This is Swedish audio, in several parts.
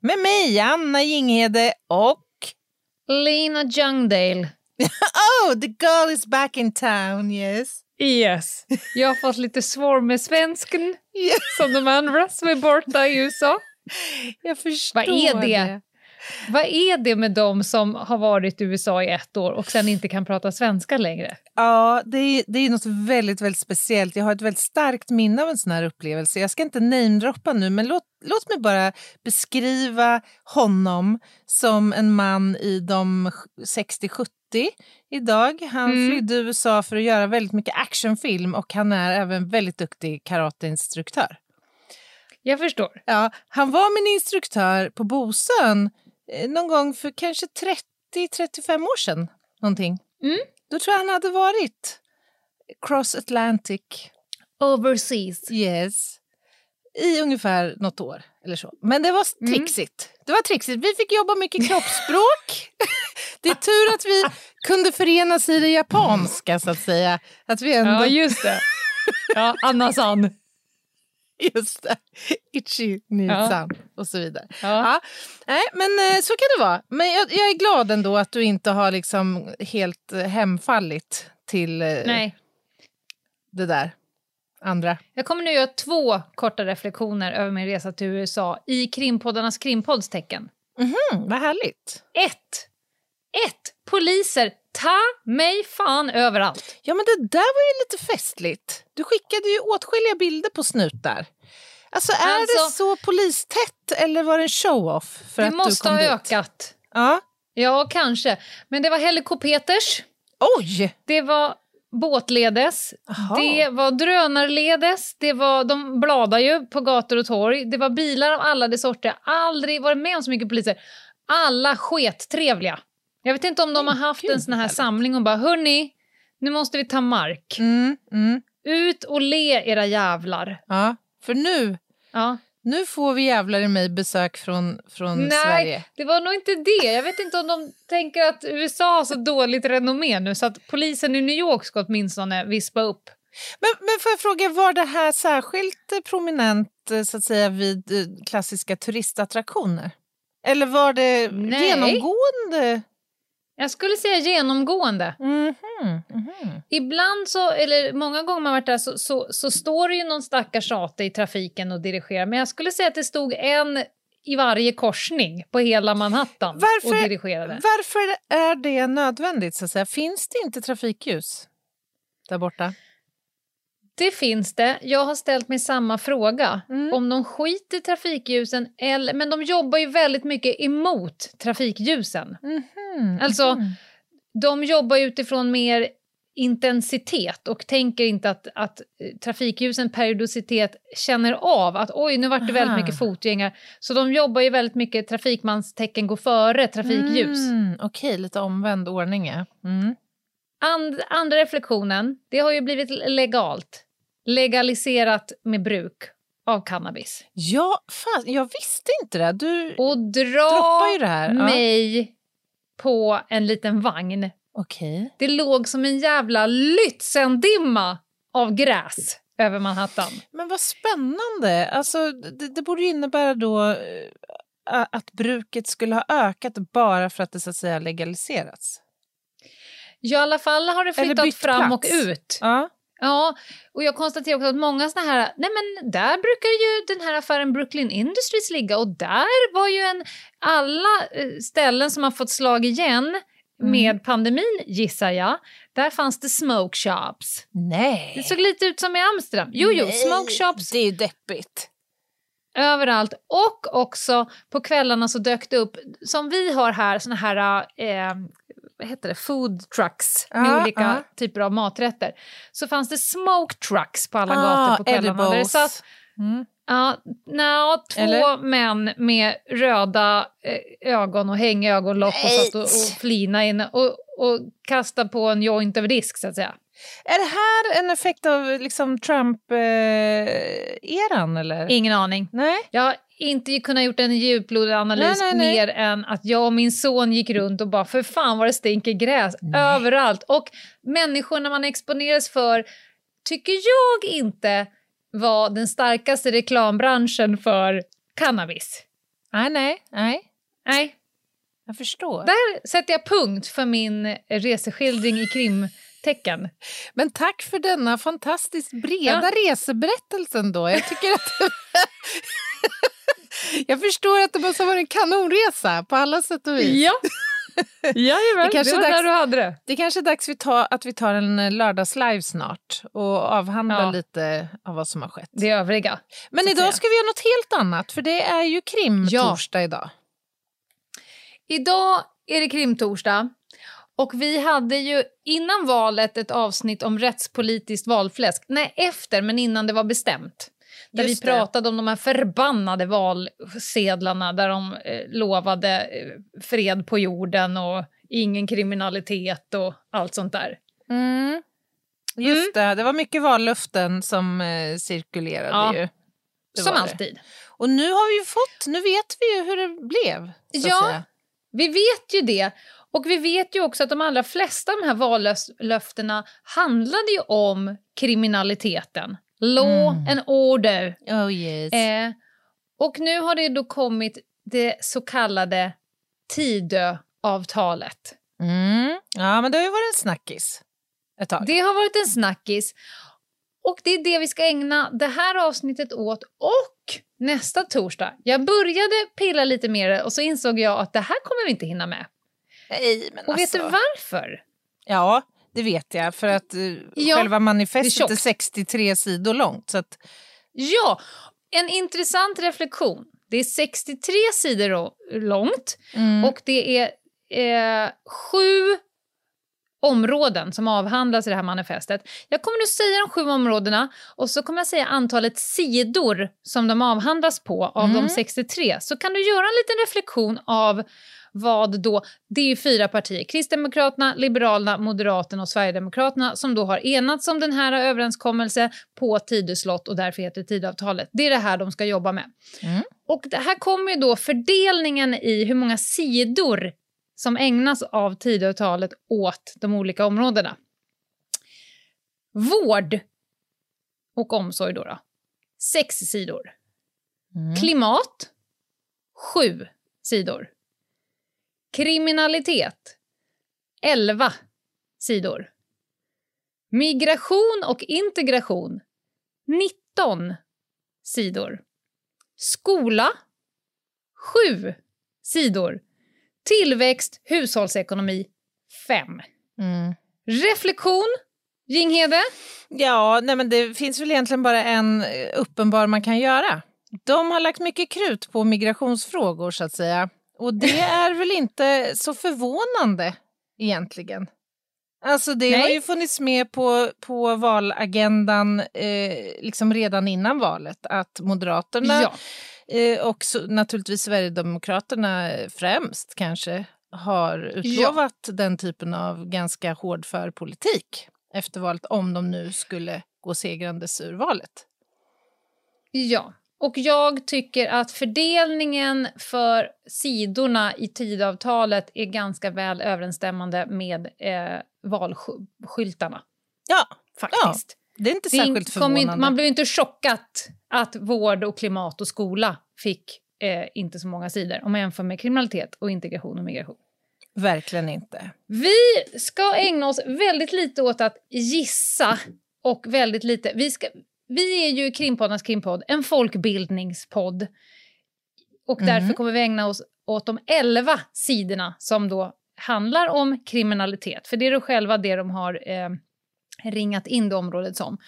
Med mig, Anna Jinghede och... Lena Youngdale. Oh, the girl is back in town, yes. Yes. Jag har fått lite svår med svensken yes. som de andra som är borta i USA. Jag förstår Vad är det? Vad är det med dem som har varit i USA i ett år och sen inte kan prata svenska längre? Ja, det är, det är något väldigt, väldigt speciellt. Jag har ett väldigt starkt minne av en sån här upplevelse. Jag ska inte namedroppa nu, men låt, låt mig bara beskriva honom som en man i de 60-70 idag. Han Mm. flydde USA för att göra väldigt mycket actionfilm och han är även väldigt duktig karateinstruktör. Jag förstår. Ja, han var min instruktör på Bosön någon gång för kanske 30-35 år sedan. Någonting. Mm. Då tror jag han hade varit cross Atlantic. Overseas. Yes. I ungefär något år eller så. Men det var Mm. trixigt. Det var trixigt. Vi fick jobba mycket kroppsspråk. det är tur att vi kunde förenas i det japanska så att säga. Att vi ändå... Ja, just det. Ja, Anna-san. Just det. Ichi Nisan och så vidare. Ja. Ja. Nej, men eh, så kan det vara. Men jag, jag är glad ändå att du inte har liksom helt eh, hemfallit till eh, Nej. det där andra. Jag kommer nu göra två korta reflektioner över min resa till USA i krimpoddarnas krimpodds tecken. Mm, vad härligt. Ett. Ett. Poliser, ta mig fan överallt. Ja, men det där var ju lite festligt. Du skickade ju åtskilliga bilder på snutar. Alltså, är det Alltså- så polistätt eller var det en show-off? för Det att måste du kom ha dit? ökat. Ja. Ja, kanske. Men det var helikopters, Oj! det var båtledes, Jaha. det var drönarledes, det var, de bladar ju på gator och torg, det var bilar av alla de sorter. Aldrig varit med om så mycket poliser. Alla skettrevliga. Jag vet inte om de har haft en sån här samling och bara hörni, nu måste vi ta mark. Mm, mm, Ut och le era jävlar. ja. För nu, Ja. nu får vi jävlar i mig besök från, från Nej, Sverige. det var nog inte det. Jag vet inte om de tänker att USA har så dåligt renommé nu så att polisen i New York ska åtminstone vispa upp. Men, men får jag fråga, var det här särskilt prominent eh, så att säga, vid eh, klassiska turistattraktioner? Eller var det Nej. genomgående? Jag skulle säga genomgående. Mhm, mhm. Ibland så, eller många gånger man varit där så, så, så står det ju någon stackars sate i trafiken och dirigerar. Men jag skulle säga att det stod en i varje korsning på hela Manhattan Varför- och dirigerade. Varför är det nödvändigt? Så att säga? Finns det inte trafikljus där borta? Det finns det. Jag har ställt mig samma fråga. Mm. Om de skiter i trafikljusen, eller, men de jobbar ju väldigt mycket emot trafikljusen. Mhm, Alltså, mhm. De jobbar utifrån mer intensitet och tänker inte att, att eh, trafikljusen periodicitet känner av att oj, nu vart det väldigt Aha. mycket fotgängare. Så de jobbar ju väldigt mycket trafikmanstecken går före trafikljus. Mm, Okej, lite omvänd ordning. Mm. And, andra reflektionen, det har ju blivit legalt. Legaliserat med bruk av cannabis. Ja, fan, jag visste inte det. Du Och droppar ju dra det här. Ja. mig på en liten vagn. Okej. Det låg som en jävla Lützendimma av gräs över Manhattan. Men vad spännande. Alltså, det, det borde innebära då eh, att bruket skulle ha ökat bara för att det så att säga legaliserats. Ja, i alla fall har det flyttat fram plats. och ut. Ja. Ja, och jag konstaterar också att många såna här, nej men där brukar ju den här affären Brooklyn Industries ligga och där var ju en, alla eh, ställen som har fått slag igen Mm. med pandemin gissar jag, där fanns det smoke shops. Nej. Det såg lite ut som i Amsterdam. Jo, jo, Nej, smoke shops Det är ju deppigt. överallt. Och också på kvällarna så dök det upp, som vi har här, såna här eh, vad heter det, food trucks med Ja, olika ja. typer av maträtter. Så fanns det smoke trucks på alla Ah, gator på kvällarna. Där det edibles. satt Mm. Ja, no, två Eller? män med röda eh, ögon och hängögonlock och satt och, och flina inne och, och kasta på en joint över disk så att säga. Är det här en effekt av liksom Trump-eran eller? Ingen aning. Nej? Jag har inte kunnat gjort en djuplodig analys Nej, nej, nej. mer än att jag och min son gick runt och bara för fan vad det stinker gräs överallt. Och människorna man exponeras för tycker jag inte var den starkaste reklambranschen för cannabis. Nej, nej, nej. Nej, Jag förstår. där sätter jag punkt för min reseskildring i krimtecken. Men tack för denna fantastiskt breda reseberättelsen då. Jag tycker att... jag förstår att det måste ha varit en kanonresa på alla sätt och vis. Ja, Jajamän, Det kanske det var är dags- där du hade det. Det kanske är dags vi tar, att vi tar en eh, lördagslive snart och avhandlar Ja. lite av vad som har skett. Det övriga. Men idag ska vi göra något helt annat, för det är ju krimtorsdag idag. Idag är det krimtorsdag och vi hade ju innan valet ett avsnitt om rättspolitiskt valfläsk. Nej, efter, men innan det var bestämt. Där Just vi det. pratade om de här förbannade valsedlarna där de eh, lovade eh, fred på jorden och ingen kriminalitet och allt sånt där. Mm. Just det, det var mycket vallöften som eh, cirkulerade Ja, ju. Det Som det. alltid. Och nu har vi ju fått, nu vet vi ju hur det blev. Ja. Vi vet ju det. Och vi vet ju också att de allra flesta av de här vallöftena handlade ju om kriminaliteten. Law Mm. and order. Oh yes. Eh, och nu har det då kommit det så kallade Tidöavtalet. Mm. Ja, men det har ju varit en snackis ett tag. Det har varit en snackis. Och det är det vi ska ägna det här avsnittet åt och nästa torsdag. Jag började pilla lite mer och så insåg jag att det här kommer vi inte hinna med. Nej, men Och alltså. vet du varför? Ja, det vet jag. För att eh, Ja, själva är manifestet är, tjockt. 63 sidor långt. Så att, Ja, en intressant reflektion. Det är 63 sidor långt mm. och det är eh, sju områden som avhandlas i det här manifestet. Jag kommer nu säga de sju områdena och så kommer jag säga antalet sidor som de avhandlas på av Mm. de 63. Så kan du göra en liten reflektion av vad då, det är ju fyra partier, Kristdemokraterna, Liberalerna, Moderaterna och Sverigedemokraterna som då har enats om den här överenskommelsen på Tidöslott och därför heter det Tidöavtalet. Det är det här de ska jobba med. Mm. Och här kommer ju då fördelningen i hur många sidor som ägnas av Tidöavtalet åt de olika områdena. Vård och omsorg då. då. Sex sidor. Mm. Klimat. Sju sidor. Kriminalitet. Elva sidor. Migration och integration. 19 sidor. Skola. 7 sidor. Tillväxt, hushållsekonomi. 5. Mm. Reflektion. Jinghede. Ja, nej, men det finns väl egentligen bara en eh, uppenbar man kan göra. De har lagt mycket krut på migrationsfrågor så att säga. Och det är väl inte så förvånande egentligen. Alltså det har Nej. ju funnits med på, på valagendan eh, liksom redan innan valet att Moderaterna Ja. eh, och så, naturligtvis Sverigedemokraterna främst kanske har utlovat den typen av ganska hårdför politik efter valet om de nu skulle gå segrandes ur valet. Ja, och jag tycker att fördelningen för sidorna i tidavtalet är ganska väl överensstämmande med eh, valskyltarna. Ja, Faktiskt. det är inte särskilt förvånande. inte- man blev inte chockat att vård och klimat och skola fick eh, inte så många sidor om man jämför med kriminalitet och integration och migration. Verkligen inte. Vi ska ägna oss väldigt lite åt att gissa och väldigt lite... Vi, ska, vi är ju Krimpoddarnas krimpodd, en folkbildningspodd. Och Mm. därför kommer vi ägna oss åt de elva sidorna som då handlar om kriminalitet. För det är då själva det de har eh, ringat in det området som.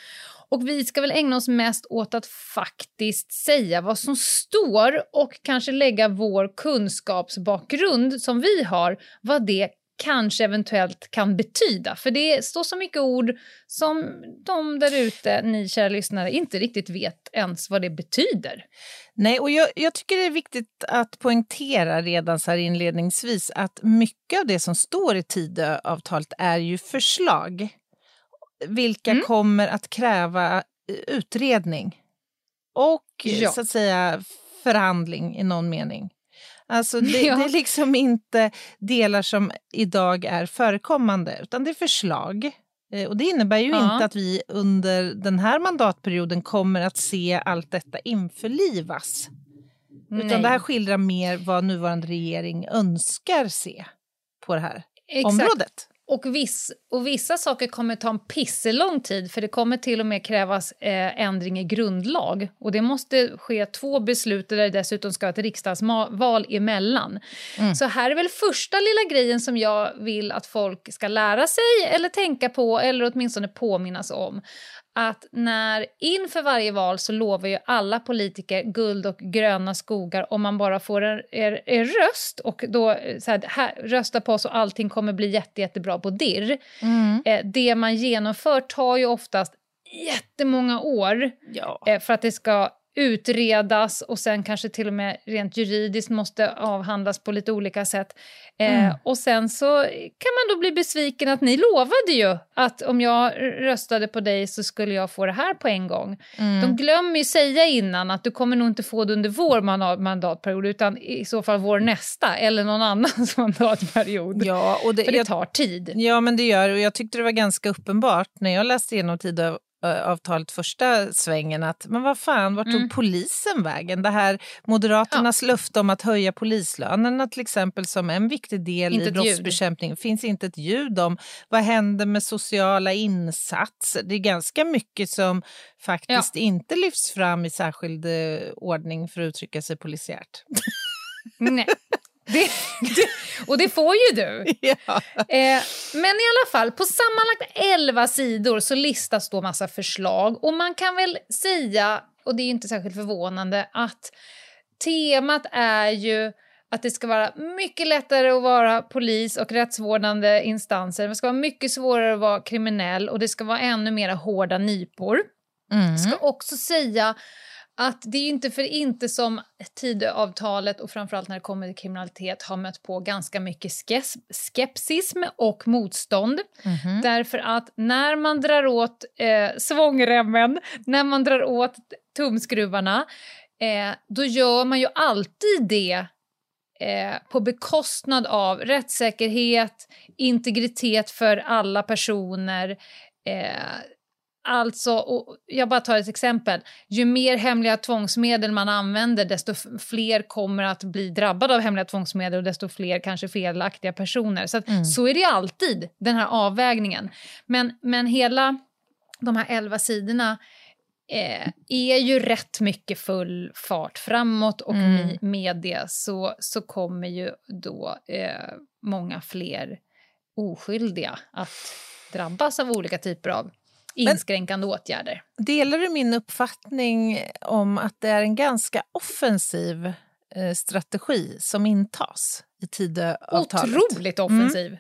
Och vi ska väl ägna oss mest åt att faktiskt säga vad som står och kanske lägga vår kunskapsbakgrund som vi har, vad det kanske eventuellt kan betyda. För det står så mycket ord som de där ute, ni kära lyssnare, inte riktigt vet ens vad det betyder. Nej, och jag, jag, tycker det är viktigt att poängtera redan så här inledningsvis att mycket av det som står i Tidöavtalet är ju förslag. Vilka mm. kommer att kräva eh, utredning och ja. så att säga förhandling i någon mening. Alltså det, ja. det, är liksom inte delar som idag är förekommande, utan det är förslag. Eh, och Det innebär ju ja. inte att vi under den här mandatperioden kommer att se allt detta införlivas. Nej. Utan det här skildrar mer vad nuvarande regering önskar se på det här Exakt. området. Och, viss, och vissa saker kommer ta en pisselång tid för det kommer till och med krävas eh, ändring i grundlag. Och det måste ske två beslut där det dessutom ska ett riksdagsval emellan. Mm. Så här är väl första lilla grejen som jag vill att folk ska lära sig eller tänka på eller åtminstone påminnas om att när inför varje val så lovar ju alla politiker guld och gröna skogar om man bara får en, er, er röst och då så här, här, rösta på oss och allting kommer bli jätte, jättebra på dirr. Mm. Eh, det man genomför tar ju oftast jättemånga år ja. eh, för att det ska utredas och sen kanske till och med rent juridiskt måste avhandlas på lite olika sätt. Eh, mm. Och sen så kan man då bli besviken att ni lovade ju att om jag röstade på dig så skulle jag få det här på en gång. Mm. De glömmer ju säga innan att du kommer nog inte få det under vår mandatperiod utan i så fall vår nästa eller någon annans mandatperiod. Ja, och det, För det tar tid. Ja, men det gör och jag tyckte det var ganska uppenbart när jag läste igenom Tidö avtalet första svängen att men vad fan, vart tog mm. polisen vägen? Det här Moderaternas ja. löfte om att höja polislönerna till exempel som en viktig del inte i brottsbekämpning finns inte ett ljud om. Vad händer med sociala insatser? Det är ganska mycket som faktiskt ja. inte lyfts fram i särskild eh, ordning för att uttrycka sig polisiärt. Nej. Det, det, och det får ju du. Ja. Eh, men i alla fall, på sammanlagt 11 sidor så listas då massa förslag. Och man kan väl säga, och det är inte särskilt förvånande, att temat är ju att det ska vara mycket lättare att vara polis och rättsvårdande instanser. Det ska vara mycket svårare att vara kriminell och det ska vara ännu mer hårda nypor. Mm. Jag ska också säga att det är inte för inte som Tidöavtalet och framförallt när det kommer till kriminalitet har mött på ganska mycket skepsism och motstånd. Mm -hmm. Därför att när man drar åt eh, svångremmen, när man drar åt tumskruvarna, eh, då gör man ju alltid det eh, på bekostnad av rättssäkerhet, integritet för alla personer, eh, Alltså, jag bara tar ett exempel. Ju mer hemliga tvångsmedel man använder desto fler kommer att bli drabbade av hemliga tvångsmedel och desto fler kanske felaktiga personer. Så, att, mm. så är det alltid, den här avvägningen. Men, men hela de här elva sidorna eh, är ju rätt mycket full fart framåt och mm. med det så, så kommer ju då eh, många fler oskyldiga att drabbas av olika typer av inskränkande Men, åtgärder. Delar du min uppfattning om att det är en ganska offensiv eh, strategi som intas i Tidöavtalet? Otroligt offensiv. Mm.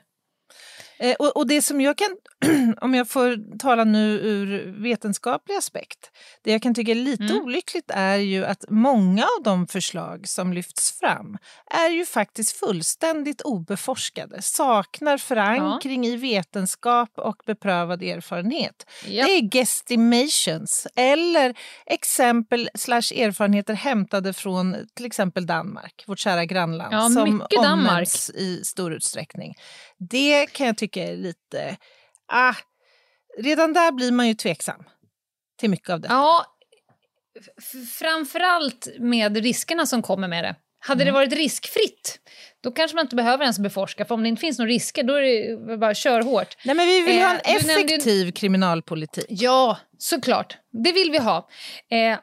Eh, och, och, det som jag kan, om jag får tala nu ur vetenskaplig aspekt, det jag kan tycka är lite mm. olyckligt är ju att många av de förslag som lyfts fram är ju faktiskt fullständigt obeforskade, saknar förankring ja. i vetenskap och beprövad erfarenhet. Yep. Det är gestimations eller exempel slash erfarenheter hämtade från till exempel Danmark, vårt kära grannland, ja, som omnämns i stor utsträckning. Det kan jag tycka är lite... Ah, redan där blir man ju tveksam till mycket av det. Ja, framförallt med riskerna som kommer med det. Hade mm. det varit riskfritt, då kanske man inte behöver ens beforska. För om det inte finns några risker, då är det bara kör hårt. Nej, men vi vill eh, ha en effektiv nämnde... kriminalpolitik. Ja, såklart. Det vill vi ha. Eh,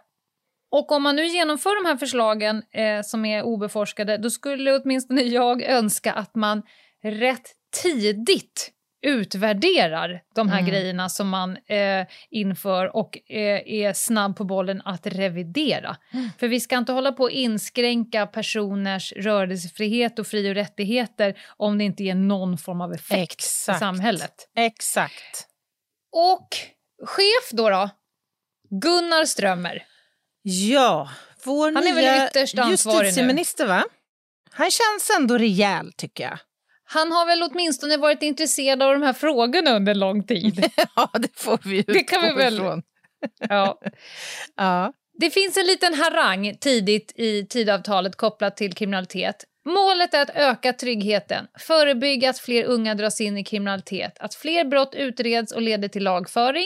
och om man nu genomför de här förslagen eh, som är obeforskade, då skulle åtminstone jag önska att man rätt tidigt utvärderar de här Mm. grejerna som man eh, inför och eh, är snabb på bollen att revidera. Mm. För vi ska inte hålla på att inskränka personers rörelsefrihet och fri och rättigheter om det inte ger någon form av effekt i Exakt. samhället. Exakt. Och chef då, då? Gunnar Strömmer. Ja, vår Han är väl nya ytterst ansvarig nu. justitieminister, va? Han känns ändå rejäl, tycker jag. Han har väl åtminstone varit intresserad av de här frågorna under lång tid. Ja, det får vi Det kan vi utgå väl- ifrån. ja. Ja. Det finns en liten harang tidigt i tidavtalet kopplat till kriminalitet. Målet är att öka tryggheten, förebygga att fler unga dras in i kriminalitet, att fler brott utreds och leder till lagföring,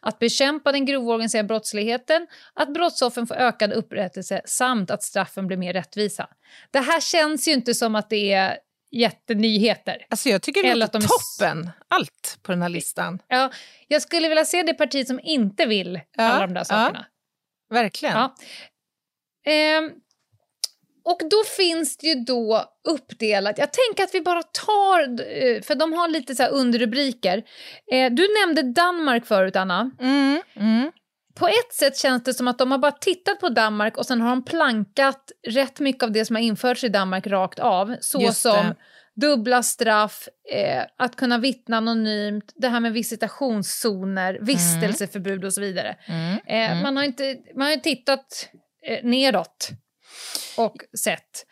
att bekämpa den grova organiserade brottsligheten, att brottsoffren får ökad upprättelse samt att straffen blir mer rättvisa. Det här känns ju inte som att det är jättenyheter. Alltså jag tycker det Eller låter de toppen, allt på den här listan. Ja, jag skulle vilja se det parti som inte vill Ja, alla de där ja. sakerna. Verkligen. Ja. Ehm, och då finns det ju då uppdelat, jag tänker att vi bara tar, eh, för de har lite så underrubriker. Eh, du nämnde Danmark förut Anna. Mm, mm. På ett sätt känns det som att de har bara tittat på Danmark och sen har de plankat rätt mycket av det som har införts i Danmark rakt av. Så som dubbla straff, eh, att kunna vittna anonymt, det här med visitationszoner, vistelseförbud och så vidare. Mm. Eh, Mm. Man har inte man har ju tittat eh, neråt och sett.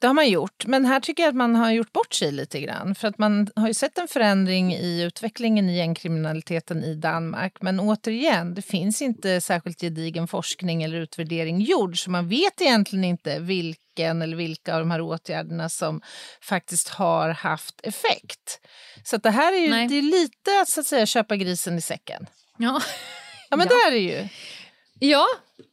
Det har man gjort, men här tycker jag att man har gjort bort sig lite grann. För att man har ju sett en förändring i utvecklingen i gängkriminaliteten i Danmark. Men återigen, det finns inte särskilt gedigen forskning eller utvärdering gjord. Så man vet egentligen inte vilken eller vilka av de här åtgärderna som faktiskt har haft effekt. Så det här är ju Nej. det är lite att, så att säga, köpa grisen i säcken. Ja. Ja, men Ja. det är det ju. ja,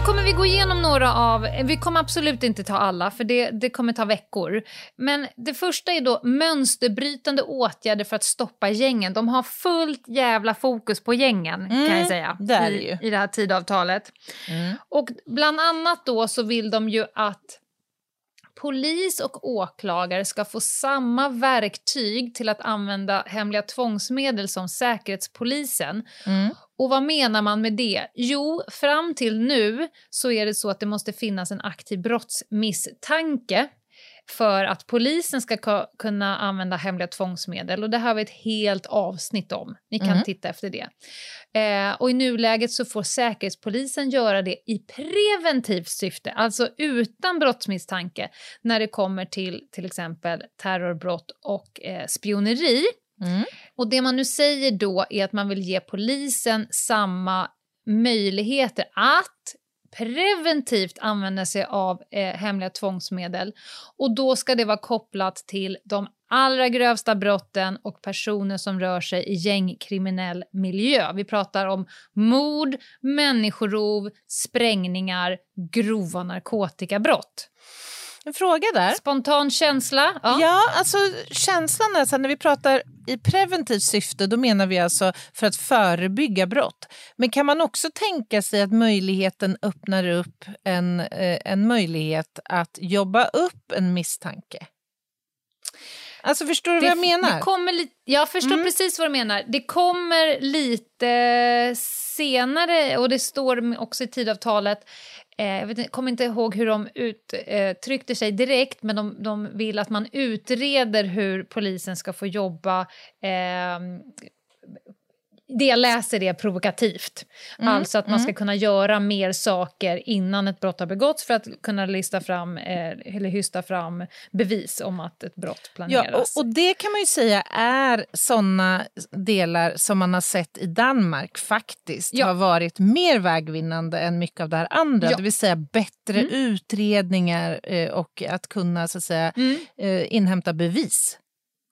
Nu kommer vi gå igenom några av, vi kommer absolut inte ta alla för det, det kommer ta veckor. Men det första är då mönsterbrytande åtgärder för att stoppa gängen. De har fullt jävla fokus på gängen kan Mm, jag säga det i, ju. i det här tidavtalet. Mm. Och bland annat då så vill de ju att polis och åklagare ska få samma verktyg till att använda hemliga tvångsmedel som Säkerhetspolisen. Mm. Och vad menar man med det? Jo, fram till nu så är det så att det måste finnas en aktiv brottsmisstanke för att polisen ska ka- kunna använda hemliga tvångsmedel. Och det har vi ett helt avsnitt om. Ni kan Mm. titta efter det. Eh, och i nuläget så får Säkerhetspolisen göra det i preventivt syfte, alltså utan brottsmisstanke, när det kommer till till exempel terrorbrott och eh, spioneri. Mm. Och det man nu säger då är att man vill ge polisen samma möjligheter att preventivt använder sig av eh, hemliga tvångsmedel. Och då ska det vara kopplat till de allra grövsta brotten och personer som rör sig i gängkriminell miljö. Vi pratar om mord, människorov, sprängningar, grova narkotikabrott. En fråga där. Spontan känsla? Ja. Ja, alltså känslan är så att när vi pratar i preventivt syfte då menar vi alltså för att förebygga brott. Men kan man också tänka sig att möjligheten öppnar upp en, eh, en möjlighet att jobba upp en misstanke? Alltså förstår du vad jag menar? Det kommer li- jag förstår Mm. precis vad du menar. Det kommer lite senare, och det står också i tidavtalet, Eh, jag vet, kommer inte ihåg hur de uttryckte eh, sig direkt, men de, de vill att man utreder hur polisen ska få jobba eh, det jag läser är provokativt. Mm, Alltså att man ska kunna göra mer saker innan ett brott har begåtts för att kunna lista fram, eh, eller hysta fram bevis om att ett brott planeras. Ja, och, och det kan man ju säga är såna delar som man har sett i Danmark faktiskt Ja. har varit mer vägvinnande än mycket av det här andra. Ja. Det vill säga bättre utredningar eh, och att kunna så att säga, Mm. eh, inhämta bevis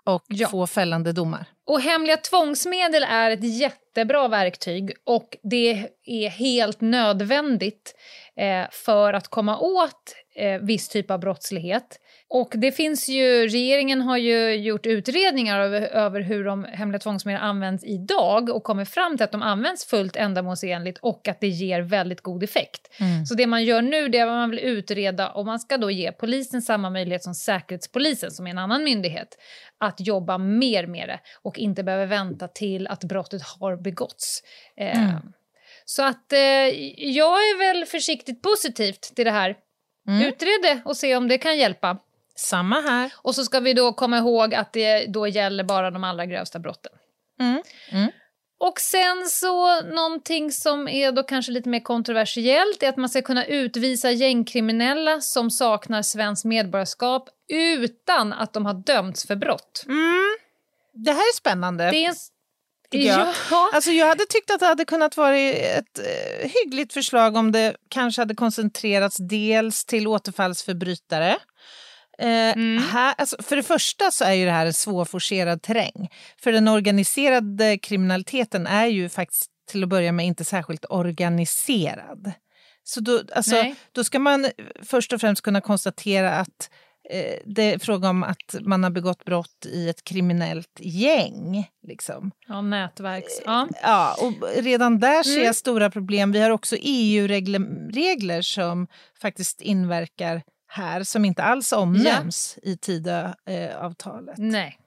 och Ja. få fällande domar. Och hemliga tvångsmedel är ett jättebra verktyg och det är helt nödvändigt eh, för att komma åt eh, viss typ av brottslighet. Och det finns ju, regeringen har ju gjort utredningar över, över hur de hemliga tvångsmedel används idag och kommit fram till att de används fullt ändamålsenligt och att det ger väldigt god effekt. Så det man gör nu det är att man vill utreda och man ska då ge polisen samma möjlighet som Säkerhetspolisen, som är en annan myndighet, att jobba mer med det och inte behöva vänta till att brottet har begåtts. Eh, Så att eh, jag är väl försiktigt positivt till det här. Utred det och se om det kan hjälpa. Samma här. Och så ska vi då komma ihåg att det då gäller bara de allra grövsta brotten. Mm. Mm. Och sen så någonting som är då kanske lite mer kontroversiellt är att man ska kunna utvisa gängkriminella som saknar svenskt medborgarskap utan att de har dömts för brott. Det här är spännande. Det är jag. Ja. Alltså jag hade tyckt att det hade kunnat vara ett eh, hyggligt förslag om det kanske hade koncentrerats dels till återfallsförbrytare. Eh, här, alltså, för det första så är ju det här en svårforcerad terräng. För den organiserade kriminaliteten är ju faktiskt till att börja med inte särskilt organiserad. Så då, alltså, Nej. då ska man först och främst kunna konstatera att eh, det är fråga om att man har begått brott i ett kriminellt gäng. Liksom. ja, nätverks... Ja. Ja, och redan där ser Mm. jag stora problem. Vi har också EU-regler som faktiskt inverkar här som inte alls omnämns i Tidöavtalet. Nej.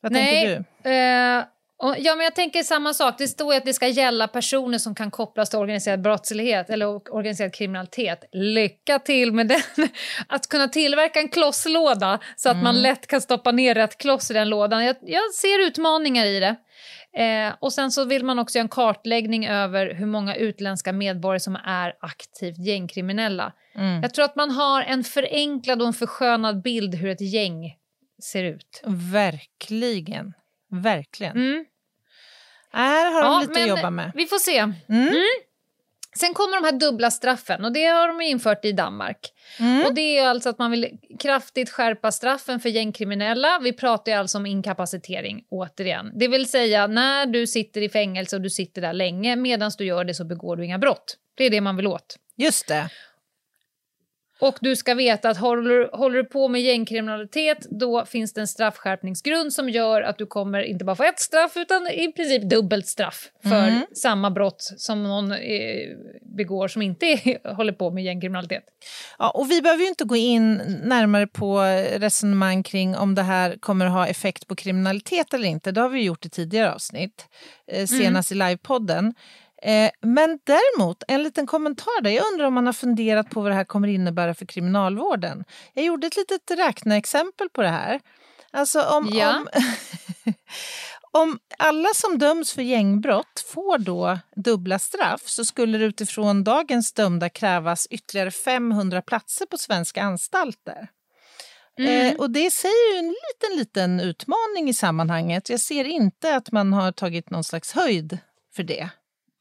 Vad Nej. tänker du? Eh, och, ja, men jag tänker samma sak. Det står ju att det ska gälla personer som kan kopplas till organiserad brottslighet eller organiserad kriminalitet. Lycka till med den! Att kunna tillverka en klosslåda så att man lätt kan stoppa ner rätt kloss i den lådan. Jag, jag ser utmaningar i det. Eh, och sen så vill man också göra en kartläggning över hur många utländska medborgare som är aktivt gängkriminella. Mm. Jag tror att man har en förenklad och en förskönad bild hur ett gäng ser ut. Verkligen. Verkligen. Mm. Här har de Ja, lite att jobba med. Vi får se. Mm. Sen kommer de här dubbla straffen och det har de infört i Danmark. Mm. Och det är alltså att man vill kraftigt skärpa straffen för gängkriminella. Vi pratar ju alltså om inkapacitering återigen. Det vill säga när du sitter i fängelse och du sitter där länge medan du gör det så begår du inga brott. Det är det man vill åt. Just det. Och du ska veta att håller, håller du på med gängkriminalitet då finns det en straffskärpningsgrund som gör att du kommer inte bara få ett straff utan i princip dubbelt straff för Mm. samma brott som någon eh, begår som inte är, håller på med gängkriminalitet. Ja, och vi behöver ju inte gå in närmare på resonemang kring om det här kommer att ha effekt på kriminalitet eller inte. Det har vi gjort i tidigare avsnitt, eh, senast i livepodden. Eh, men däremot, en liten kommentar där. Jag undrar om man har funderat på vad det här kommer innebära för kriminalvården. Jag gjorde ett litet räkneexempel på det här. Alltså om, Ja. om, om alla som döms för gängbrott får då dubbla straff så skulle det utifrån dagens dömda krävas ytterligare 500 platser på svenska anstalter. Eh, och det säger ju en liten, liten utmaning i sammanhanget. Jag ser inte att man har tagit någon slags höjd för det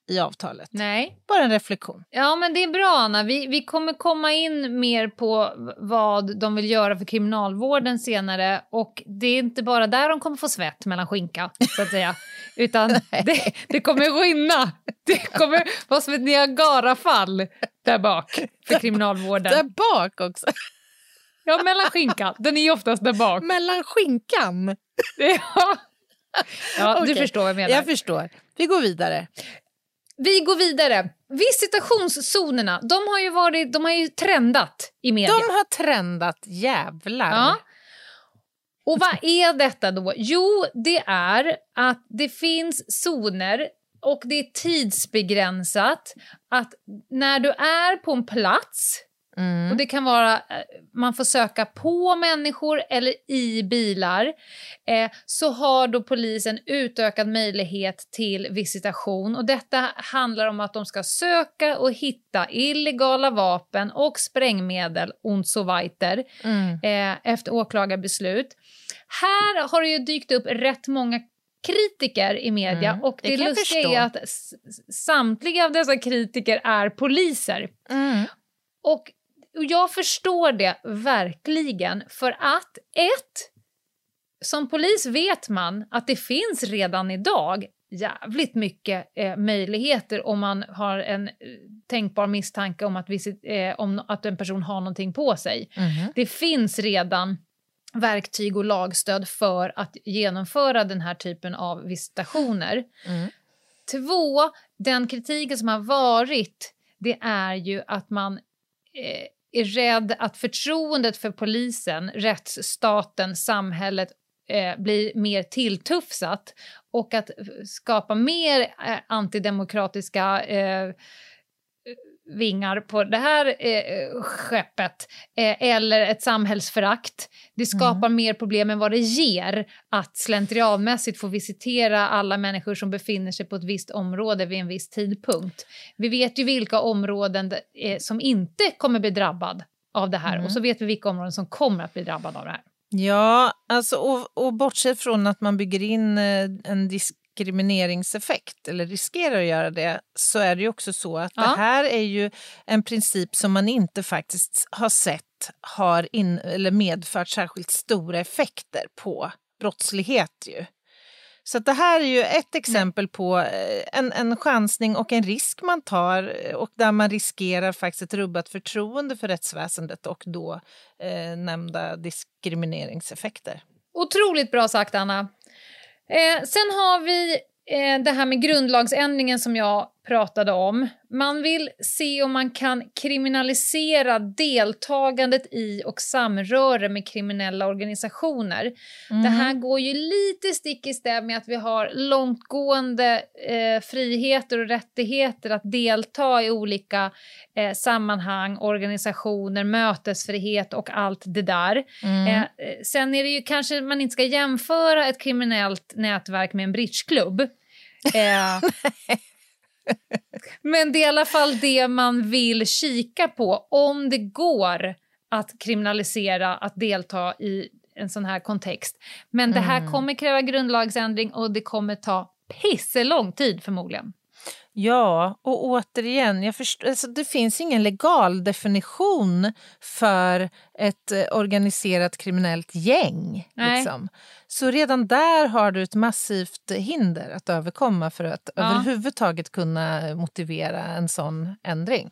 i avtalet. Nej. Bara en reflektion. Ja, men det är bra, Anna. Vi, vi kommer komma in mer på vad de vill göra för kriminalvården senare. Och det är inte bara där de kommer få svett mellan skinka, så att säga. Utan det, det kommer rinna. Det kommer vara som ett Niagarafall där bak för kriminalvården. Där bak också. Ja, mellan skinka. Den är ju oftast där bak. Mellan skinkan. Ja, ja du Okej, förstår vad jag menar. Jag förstår. Vi går vidare. Vi går vidare. Visitationszonerna, de har ju, varit, de har ju trendat i media. De har trendat jävlar. Ja. Och vad är detta då? Jo, det är att det finns zoner och det är tidsbegränsat. Att när du är på en plats Och det kan vara, eh, man får söka på människor eller i bilar. Eh, så har då polisen utökad möjlighet till visitation. Och detta handlar om att de ska söka och hitta illegala vapen och sprängmedel, und so weiter, eh, efter åklagarbeslut. Här har det ju dykt upp rätt många kritiker i media Mm, och det det, lustiga är att samtliga av dessa kritiker är poliser. Mm. Och och jag förstår det verkligen för att ett, som polis vet man att det finns redan idag jävligt mycket eh, möjligheter om man har en eh, tänkbar misstanke om att, visit, eh, om att en person har någonting på sig. Mhm. Det finns redan verktyg och lagstöd för att genomföra den här typen av visitationer. Mm. Två, den kritiken som har varit, det är ju att man eh, är rädd att förtroendet för polisen, rättsstaten, samhället eh, blir mer tilltufsat och att skapa mer eh, antidemokratiska eh, vingar på det här eh, skeppet eh, eller ett samhällsförakt. Det skapar mer problem än vad det ger att slentrianmässigt få visitera alla människor som befinner sig på ett visst område vid en viss tidpunkt. Vi vet ju vilka områden eh, som inte kommer bli drabbad av det här och så vet vi vilka områden som kommer att bli drabbade av det här. Ja, alltså, och, och bortsett från att man bygger in eh, en diskrimineringseffekt, eller riskerar att göra det, så är det ju också så att Ja. det här är ju en princip som man inte faktiskt har sett har in, eller medfört särskilt stora effekter på brottslighet. Ju. Så det här är ju ett exempel på eh, en, en chansning och en risk man tar eh, och där man riskerar faktiskt ett rubbat förtroende för rättsväsendet och då eh, nämnda diskrimineringseffekter. Otroligt bra sagt, Anna. Eh, sen har vi eh, det här med grundlagsändringen som jag pratade om. Man vill se om man kan kriminalisera deltagandet i och samröre med kriminella organisationer. Det här går ju lite stick i stäv med att vi har långtgående eh, friheter och rättigheter att delta i olika eh, sammanhang, organisationer, mötesfrihet och allt det där. Eh, eh, sen är det ju kanske man inte ska jämföra ett kriminellt nätverk med en bridgeklubb. Eh, men det är i alla fall det man vill kika på, om det går att kriminalisera att delta i en sån här kontext. Men det här kommer kräva grundlagsändring och det kommer ta pisselång tid förmodligen. Ja, och återigen, jag först- alltså, det finns ingen legal definition för ett eh, organiserat kriminellt gäng. Liksom. Så redan där har du ett massivt hinder att överkomma för att Ja. överhuvudtaget kunna motivera en sån ändring.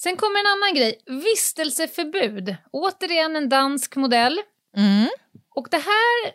Sen kommer en annan grej, vistelseförbud. Återigen en dansk modell. Mm. Och det här,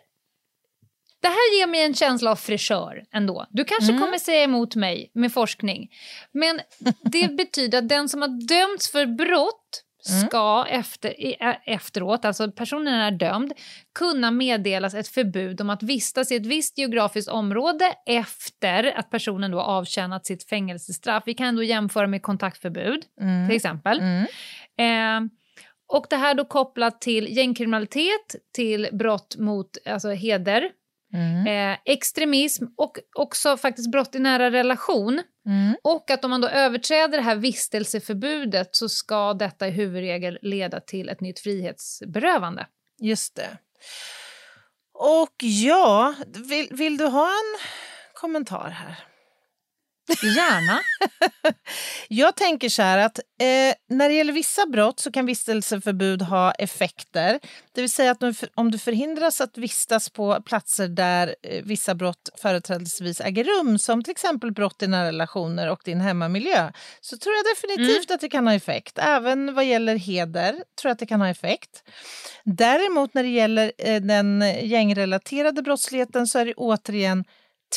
det här ger mig en känsla av fräschör ändå. Du kanske kommer säga emot mig med forskning. Men det betyder att den som har dömts för brott ska efter, i- ä- efteråt, alltså personen är dömd, kunna meddelas ett förbud om att vistas i ett visst geografiskt område efter att personen då avtjänat sitt fängelsestraff. Vi kan då jämföra med kontaktförbud till exempel. Mm. Eh, och det här då kopplat till gängkriminalitet, till brott mot alltså heder, Mm. eh, extremism och också faktiskt brott i nära relation. Mm. Och att om man då överträder det här vistelseförbudet så ska detta i huvudregel leda till ett nytt frihetsberövande. Just det. Och ja, vill, vill du ha en kommentar här? Gärna. Jag tänker så här att eh, när det gäller vissa brott så kan vistelseförbud ha effekter. Det vill säga att om du förhindras att vistas på platser där eh, vissa brott företrädesvis äger rum, som till exempel brott i nära relationer och din hemmamiljö, så tror jag definitivt att det kan ha effekt. Även vad gäller heder tror jag att det kan ha effekt. Däremot när det gäller eh, den gängrelaterade brottsligheten så är det återigen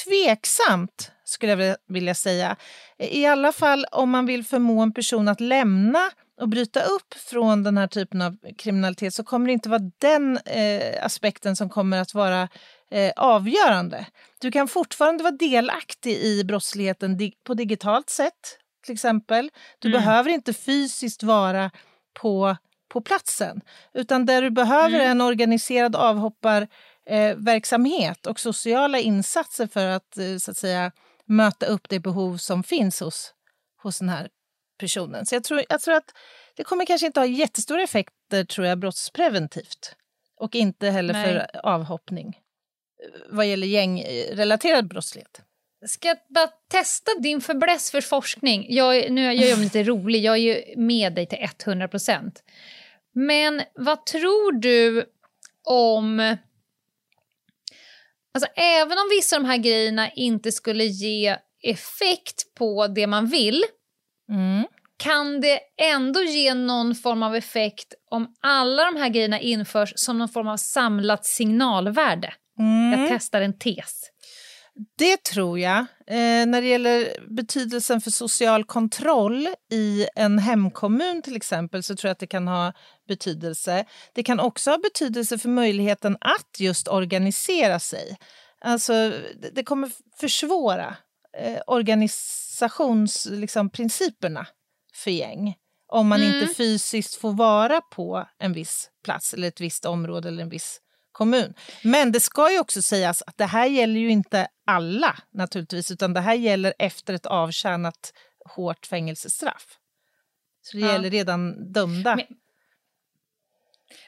tveksamt, skulle jag vilja- säga. I alla fall om man vill förmå en person att lämna och bryta upp från den här typen av kriminalitet så kommer det inte vara den eh, aspekten som kommer att vara eh, avgörande. Du kan fortfarande vara delaktig i brottsligheten di- på digitalt sätt till exempel. Du Mm. behöver inte fysiskt vara på, på platsen. Utan där du behöver Mm. en organiserad avhopparverksamhet eh, och sociala insatser för att, eh, så att säga, möta upp det behov som finns hos, hos den här personen. Så jag tror, jag tror att det kommer kanske inte ha jättestora effekter tror jag, brottspreventivt. Och inte heller Nej. för avhoppning eh, vad gäller gängrelaterad brottslighet. Ska jag bara testa din fäbless för forskning? Jag, nu är jag ju lite rolig, jag är ju med dig till 100 procent. Men vad tror du om... Alltså även om vissa av de här grejerna inte skulle ge effekt på det man vill Mm. kan det ändå ge någon form av effekt om alla de här grejerna införs som någon form av samlat signalvärde? Jag Mm. testar en tes. Det tror jag. Eh, när det gäller betydelsen för social kontroll i en hemkommun till exempel så tror jag att det kan ha betydelse. Det kan också ha betydelse för möjligheten att just organisera sig. Alltså, det- kommer försvåra eh, organisationsprinciperna liksom, för gäng om man Mm. inte fysiskt får vara på en viss plats eller ett visst område eller en viss kommun. Men det ska ju också sägas att det här gäller ju inte alla naturligtvis, utan det här gäller efter ett avtjänat hårt fängelsestraff. Så det Ja. gäller redan dömda. Men-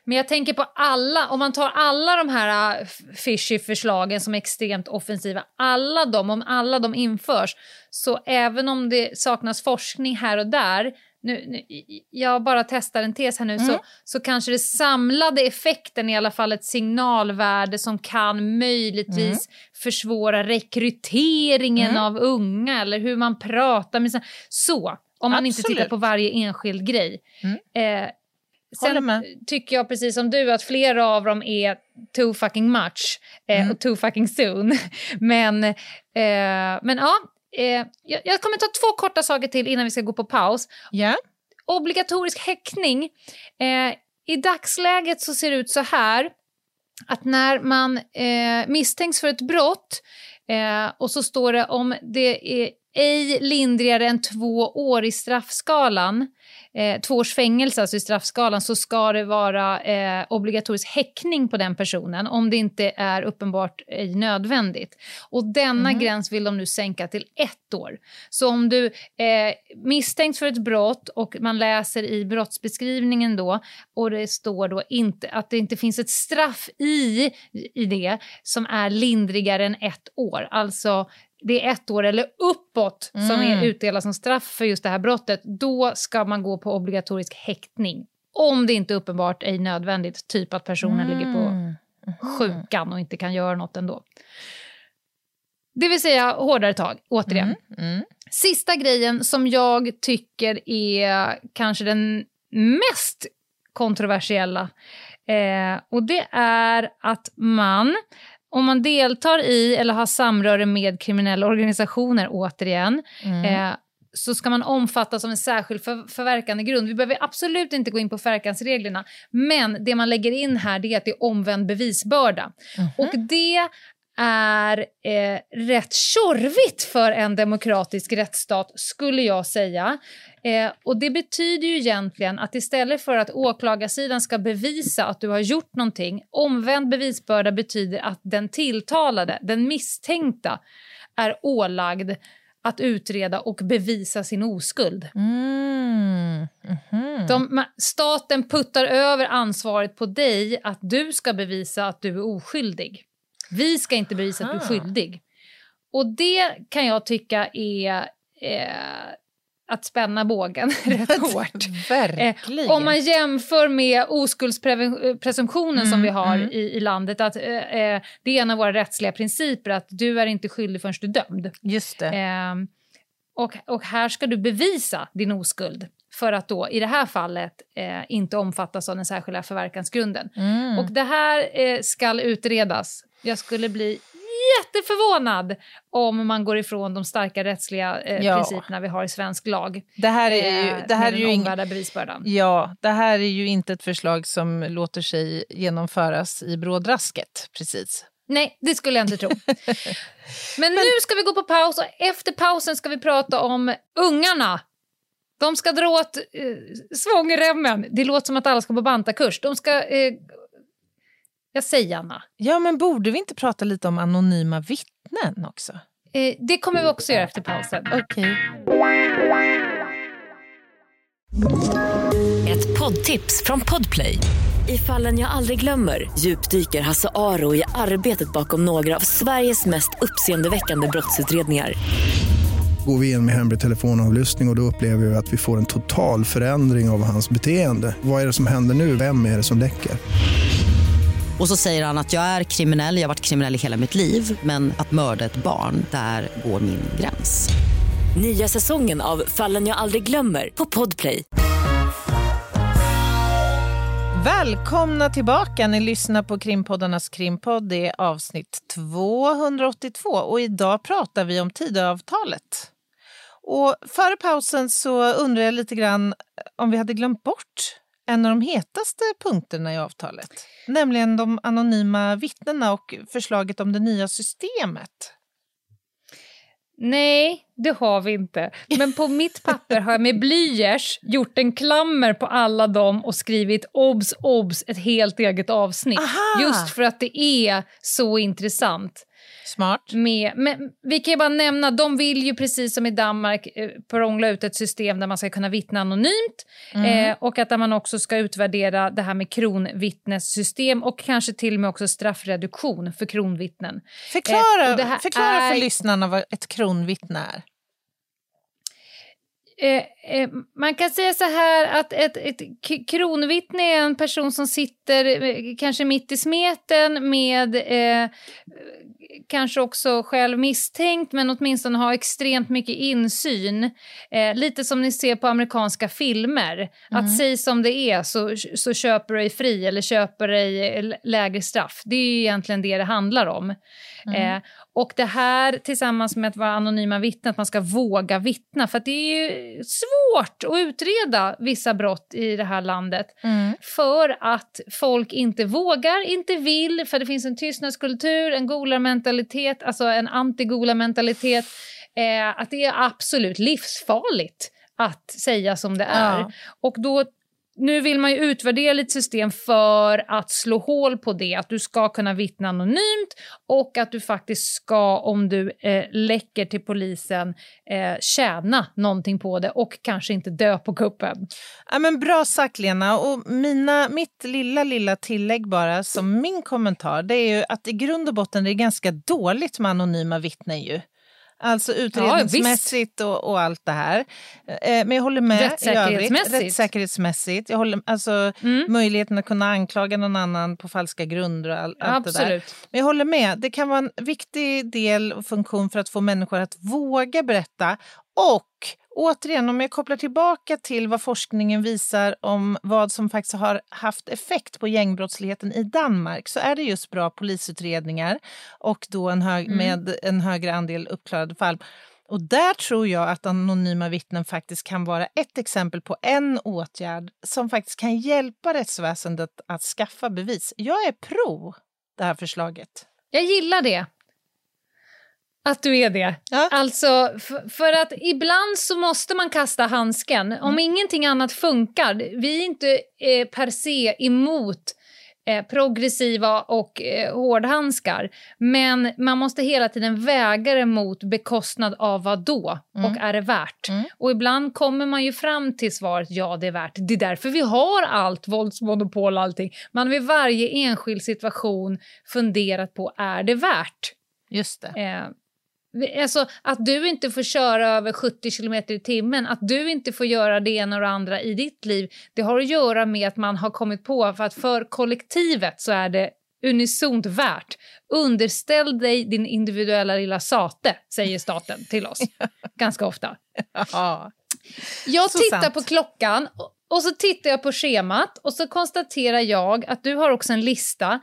Men jag tänker på alla, om man tar alla de här äh, fishy förslagen som är extremt offensiva, alla de, om alla de införs, så även om det saknas forskning här och där, nu, nu, jag bara testar en tes här nu, så, så kanske det samlade effekten är i alla fall ett signalvärde som kan möjligtvis försvåra rekryteringen av unga eller hur man pratar med sina... Så, om man inte tittar Absolut. på varje enskild grej. Eh, Håller Sen tycker jag precis som du att flera av dem är too fucking much eh, och too fucking soon. men, eh, men ja, eh, jag, kommer ta två korta saker till innan vi ska gå på paus. Ja. Obligatorisk häktning. Eh, I dagsläget så ser det ut så här att när man eh, misstänks för ett brott eh, och så står det om det är ej lindrigare än två år i straffskalan, eh, två års fängelse alltså i straffskalan, så ska det vara eh, obligatorisk häktning på den personen om det inte är uppenbart ej nödvändigt. Och denna gräns vill de nu sänka till ett år. Så om du eh, misstänks för ett brott och man läser i brottsbeskrivningen då och det står då inte att det inte finns ett straff i, i det som är lindrigare än ett år. Alltså det är ett år eller uppåt som är utdelat som straff för just det här brottet. Då ska man gå på obligatorisk häktning. Om det inte är uppenbart är nödvändigt, typ att personen ligger på sjukan och inte kan göra något ändå. Det vill säga hårdare tag, återigen. Mm. Sista grejen som jag tycker är kanske den mest kontroversiella. Eh, och det är att man, om man deltar i eller har samröre med kriminella organisationer, återigen, eh, så ska man omfattas av en särskild för, förverkande grund. Vi behöver absolut inte gå in på förverkansreglerna, men det man lägger in här det är att det är omvänd bevisbörda. Och det är eh, rätt tjorvigt för en demokratisk rättsstat, skulle jag säga. Eh, och Det betyder ju egentligen att istället för att åklagarsidan ska bevisa att du har gjort någonting, omvänd bevisbörda betyder att den tilltalade, den misstänkta, är ålagd att utreda och bevisa sin oskuld. Mm. Mhm. De, staten puttar över ansvaret på dig att du ska bevisa att du är oskyldig. Vi ska inte bevisa att du är Aha. skyldig. Och det kan jag tycka är eh, att spänna bågen rätt hårt. Verkligen. Eh, om man jämför med oskuldspresumtionen som Mm, vi har mm. i, i landet, att eh, eh, det är en av våra rättsliga principer att du är inte skyldig förrän du är dömd. Just det. Ehm, och, och här ska du bevisa din oskuld för att då i det här fallet eh, inte omfattas av den särskilda förverkansgrunden. Mm. Och det här eh, ska utredas. Jag skulle bli jätteförvånad om man går ifrån de starka rättsliga eh, Ja. principerna vi har i svensk lag. Det här är eh, ju, det här är ju omvärda bevisbördan. Ja, det här är ju inte ett förslag som låter sig genomföras i brådrasket. Precis. Nej, det skulle jag inte tro. Men nu ska vi gå på paus och efter pausen ska vi prata om ungarna. De ska dra åt eh, svångremmen. Det låter som att alla ska på bantakurs. De ska... Eh, jag säger Anna. Ja, men borde vi inte prata lite om anonyma vittnen också? Eh, det kommer vi också göra efter pausen. Okej. Ett poddtips från Podplay. I fallen jag aldrig glömmer djupdyker Hasse Aro i arbetet bakom några av Sveriges mest uppseendeväckande brottsutredningar. Går vi in med hemlig telefonavlyssning och, och då upplever vi att vi får en total förändring av hans beteende. Vad är det som händer nu? Vem är det som läcker? Och så säger han att jag är kriminell, jag har varit kriminell i hela mitt liv men att mörda ett barn, där går min gräns. Nya säsongen av Fallen jag aldrig glömmer på Podplay. Välkomna tillbaka. Ni lyssnar på krimpoddarnas krimpodd. Det är avsnitt 282 och idag pratar vi om Tidöavtalet. Och före pausen så undrar jag lite grann om vi hade glömt bort en av de hetaste punkterna i avtalet, nämligen de anonyma vittnena och förslaget om det nya systemet. Nej, det har vi inte. Men på mitt papper har jag med blyerts gjort en klammer på alla dem och skrivit obs, obs, ett helt eget avsnitt. Aha! Just för att det är så intressant. Smart. Med, men vi kan ju bara nämna, de vill ju precis som i Danmark eh, prångla ut ett system där man ska kunna vittna anonymt Mm. eh, och att man också ska utvärdera det här med kronvittnessystem och kanske till och med också straffreduktion för kronvittnen. Förklara, Eh, förklara för är- lyssnarna vad ett kronvittne är. Eh, eh, man kan säga så här att ett, ett kronvittne är en person som sitter eh, kanske mitt i smeten med eh, kanske också själv misstänkt men åtminstone har extremt mycket insyn. Eh, lite som ni ser på amerikanska filmer. Att säga som det är så, så köper du dig fri eller köper dig eh, lägre straff. Det är ju egentligen det det handlar om. Eh, och det här tillsammans med att vara anonyma vittnen, att man ska våga vittna. För det är ju svårt att utreda vissa brott i det här landet. För att folk inte vågar, inte vill, för det finns en tystnadskultur, en golarmentalitet, alltså en anti-golarmentalitet. Eh, att det är absolut livsfarligt att säga som det är. Ja. Och då nu vill man ju utvärdera lite system för att slå hål på det. Att du ska kunna vittna anonymt och att du faktiskt ska, om du eh, läcker till polisen, eh, tjäna någonting på det och kanske inte dö på kuppen. Ja, men bra sagt, Lena. Och mina, mitt lilla, lilla tillägg bara som min kommentar det är ju att i grund och botten är det ganska dåligt med anonyma vittnen. Ju. Alltså utredningsmässigt och, och allt det här. Eh, men jag håller med i övrigt. Rättssäkerhetsmässigt. Rättssäkerhetsmässigt. Jag håller, alltså, Möjligheten att kunna anklaga någon annan på falska grunder och all, allt det där. Absolut. Men jag håller med. Det kan vara en viktig del och funktion för att få människor att våga berätta. Och återigen, om jag kopplar tillbaka till vad forskningen visar om vad som faktiskt har haft effekt på gängbrottsligheten i Danmark så är det just bra polisutredningar och då en hög, med en högre andel uppklarade fall. Och där tror jag att anonyma vittnen faktiskt kan vara ett exempel på en åtgärd som faktiskt kan hjälpa rättsväsendet att skaffa bevis. Jag är pro det här förslaget. Jag gillar det. Att du är det. Ja. Alltså, f- för att ibland så måste man kasta handsken. Om Mm. ingenting annat funkar. Vi är inte eh, per se emot eh, progressiva och eh, hårdhandskar. Men man måste hela tiden väga det mot bekostnad av vad då Mm. och är det värt? Och ibland kommer man ju fram till svaret ja, det är värt. Det är därför vi har allt våldsmonopol och allting. Man vid varje enskild situation funderat på är det värt? Just det. Eh, alltså, att du inte får köra över 70 kilometer i timmen, att du inte får göra det ena och det andra i ditt liv, det har att göra med att man har kommit på för att för kollektivet så är det unisont värt. Underställ dig din individuella lilla sate, säger staten till oss ganska ofta. Ja. Jag Så tittar sant. på klockan och- och så tittar jag på schemat och så konstaterar jag att du har också en lista.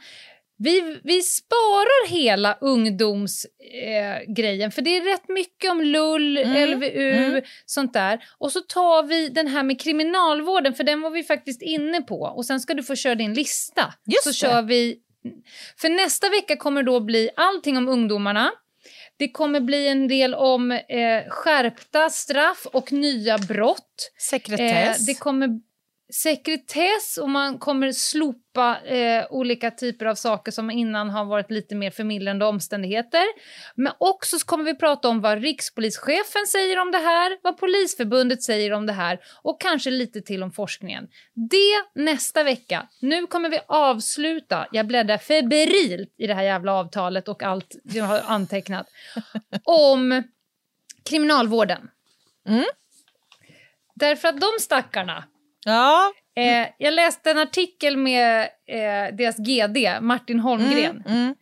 Vi, vi sparar hela ungdomsgrejen, eh, för det är rätt mycket om LUL, Mm, LVU, mm. sånt där. Och så tar vi den här med kriminalvården, för den var vi faktiskt inne på. Och sen ska du få köra din lista. Just så det. kör vi För nästa vecka kommer då bli allting om ungdomarna. Det kommer bli en del om eh, skärpta straff och nya brott. Sekretess. Eh, det kommer sekretess och man kommer slopa eh, olika typer av saker som innan har varit lite mer förmildrande omständigheter. Men också så kommer vi prata om vad rikspolischefen säger om det här, vad Polisförbundet säger om det här och kanske lite till om forskningen. Det nästa vecka. Nu kommer vi avsluta, jag bläddrar febrilt i det här jävla avtalet och allt jag har antecknat, om kriminalvården. Mm. Därför att de stackarna Ja. Eh, jag läste en artikel med eh, deras GD, Martin Holmgren. Mm, mm.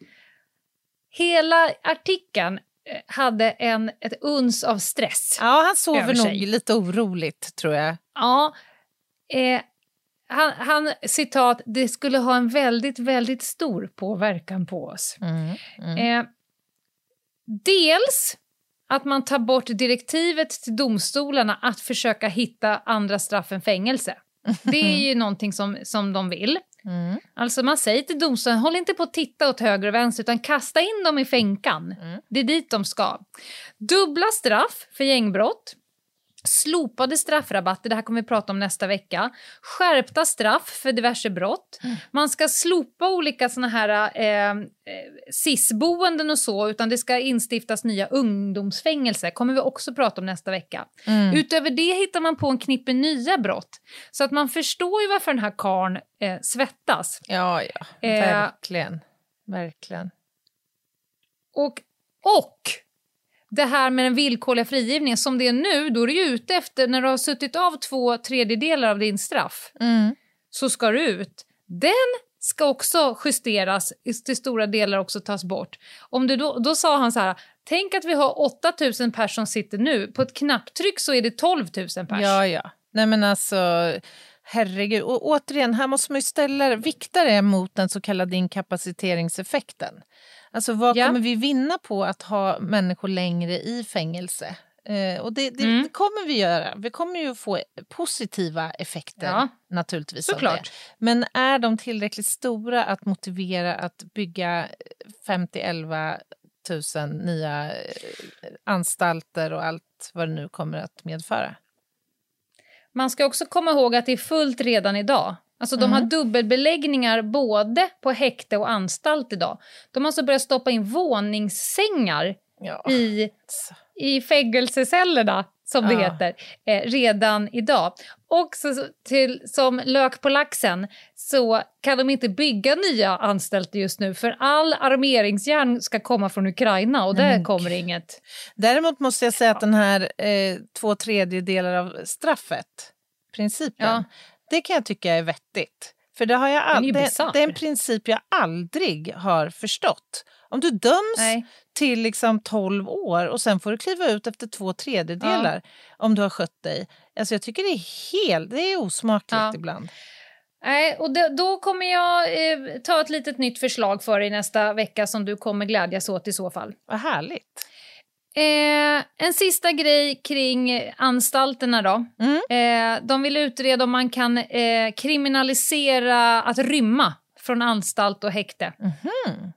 Hela artikeln eh, hade en, ett uns av stress. Ja, han sover nog lite oroligt, tror jag. Ja, eh, han, han, citat, det skulle ha en väldigt, väldigt stor påverkan på oss. Mm, mm. Eh, dels att man tar bort direktivet till domstolarna att försöka hitta andra straff än fängelse. Det är ju någonting som, som de vill. Mm. Alltså man säger till domstolen, håll inte på att titta åt höger och vänster utan kasta in dem i fänkan. Mm. Det är dit de ska. Dubbla straff för gängbrott. Slopade straffrabatter, det här kommer vi prata om nästa vecka. Skärpta straff för diverse brott. Man ska slopa olika såna här eh, eh, SIS-boenden och så, utan det ska instiftas nya ungdomsfängelser. kommer vi också prata om nästa vecka. Mm. Utöver det hittar man på en knippe nya brott. Så att man förstår ju varför den här karn eh, svettas. Ja, ja. Eh. Verkligen. Verkligen. Och, och det här med den villkorliga frigivningen, som det är nu, då är du ju ute efter, när du har suttit av två tredjedelar av din straff, Mm. så ska du ut. Den ska också justeras, till stora delar också tas bort. Om du då, då sa han så här, tänk att vi har 8000 personer som sitter nu, på ett knapptryck så är det 12 000 pers. Ja, ja. Nej, men alltså, herregud. Och återigen, här måste man ju ställa, vikta det mot den så kallade inkapaciteringseffekten. Alltså, vad Ja. kommer vi vinna på att ha människor längre i fängelse? Eh, och det, det, Mm. det kommer vi göra. Vi kommer ju få positiva effekter Ja, naturligtvis. Såklart. Men är de tillräckligt stora att motivera att bygga 50-11 000 nya eh, anstalter och allt vad det nu kommer att medföra? Man ska också komma ihåg att det är fullt redan idag. Alltså de har Mm. dubbelbeläggningar både på häkte och anstalt idag. De har alltså börjat stoppa in våningssängar Ja. i, i fängelsecellerna, som det Ja. heter, eh, redan idag. Och så, till, som lök på laxen så kan de inte bygga nya anstalter just nu för all armeringsjärn ska komma från Ukraina och där men kommer inget. Däremot måste jag säga att den här eh, två tredjedelar av straffet, principen, Ja. Det kan jag tycka är vettigt. För det, har jag all, det, det är en princip jag aldrig har förstått. Om du döms Nej. till liksom 12 år och sen får du kliva ut efter två tredjedelar om du har skött dig. Alltså jag tycker det är helt, det är osmakligt Ja. ibland. Nej, och det, då kommer jag eh, ta ett litet nytt förslag för dig nästa vecka som du kommer glädjas åt i så fall. Vad härligt. Eh, en sista grej kring anstalterna då. Mm. Eh, de vill utreda om man kan eh, kriminalisera att rymma från anstalt och häkte. Mhm.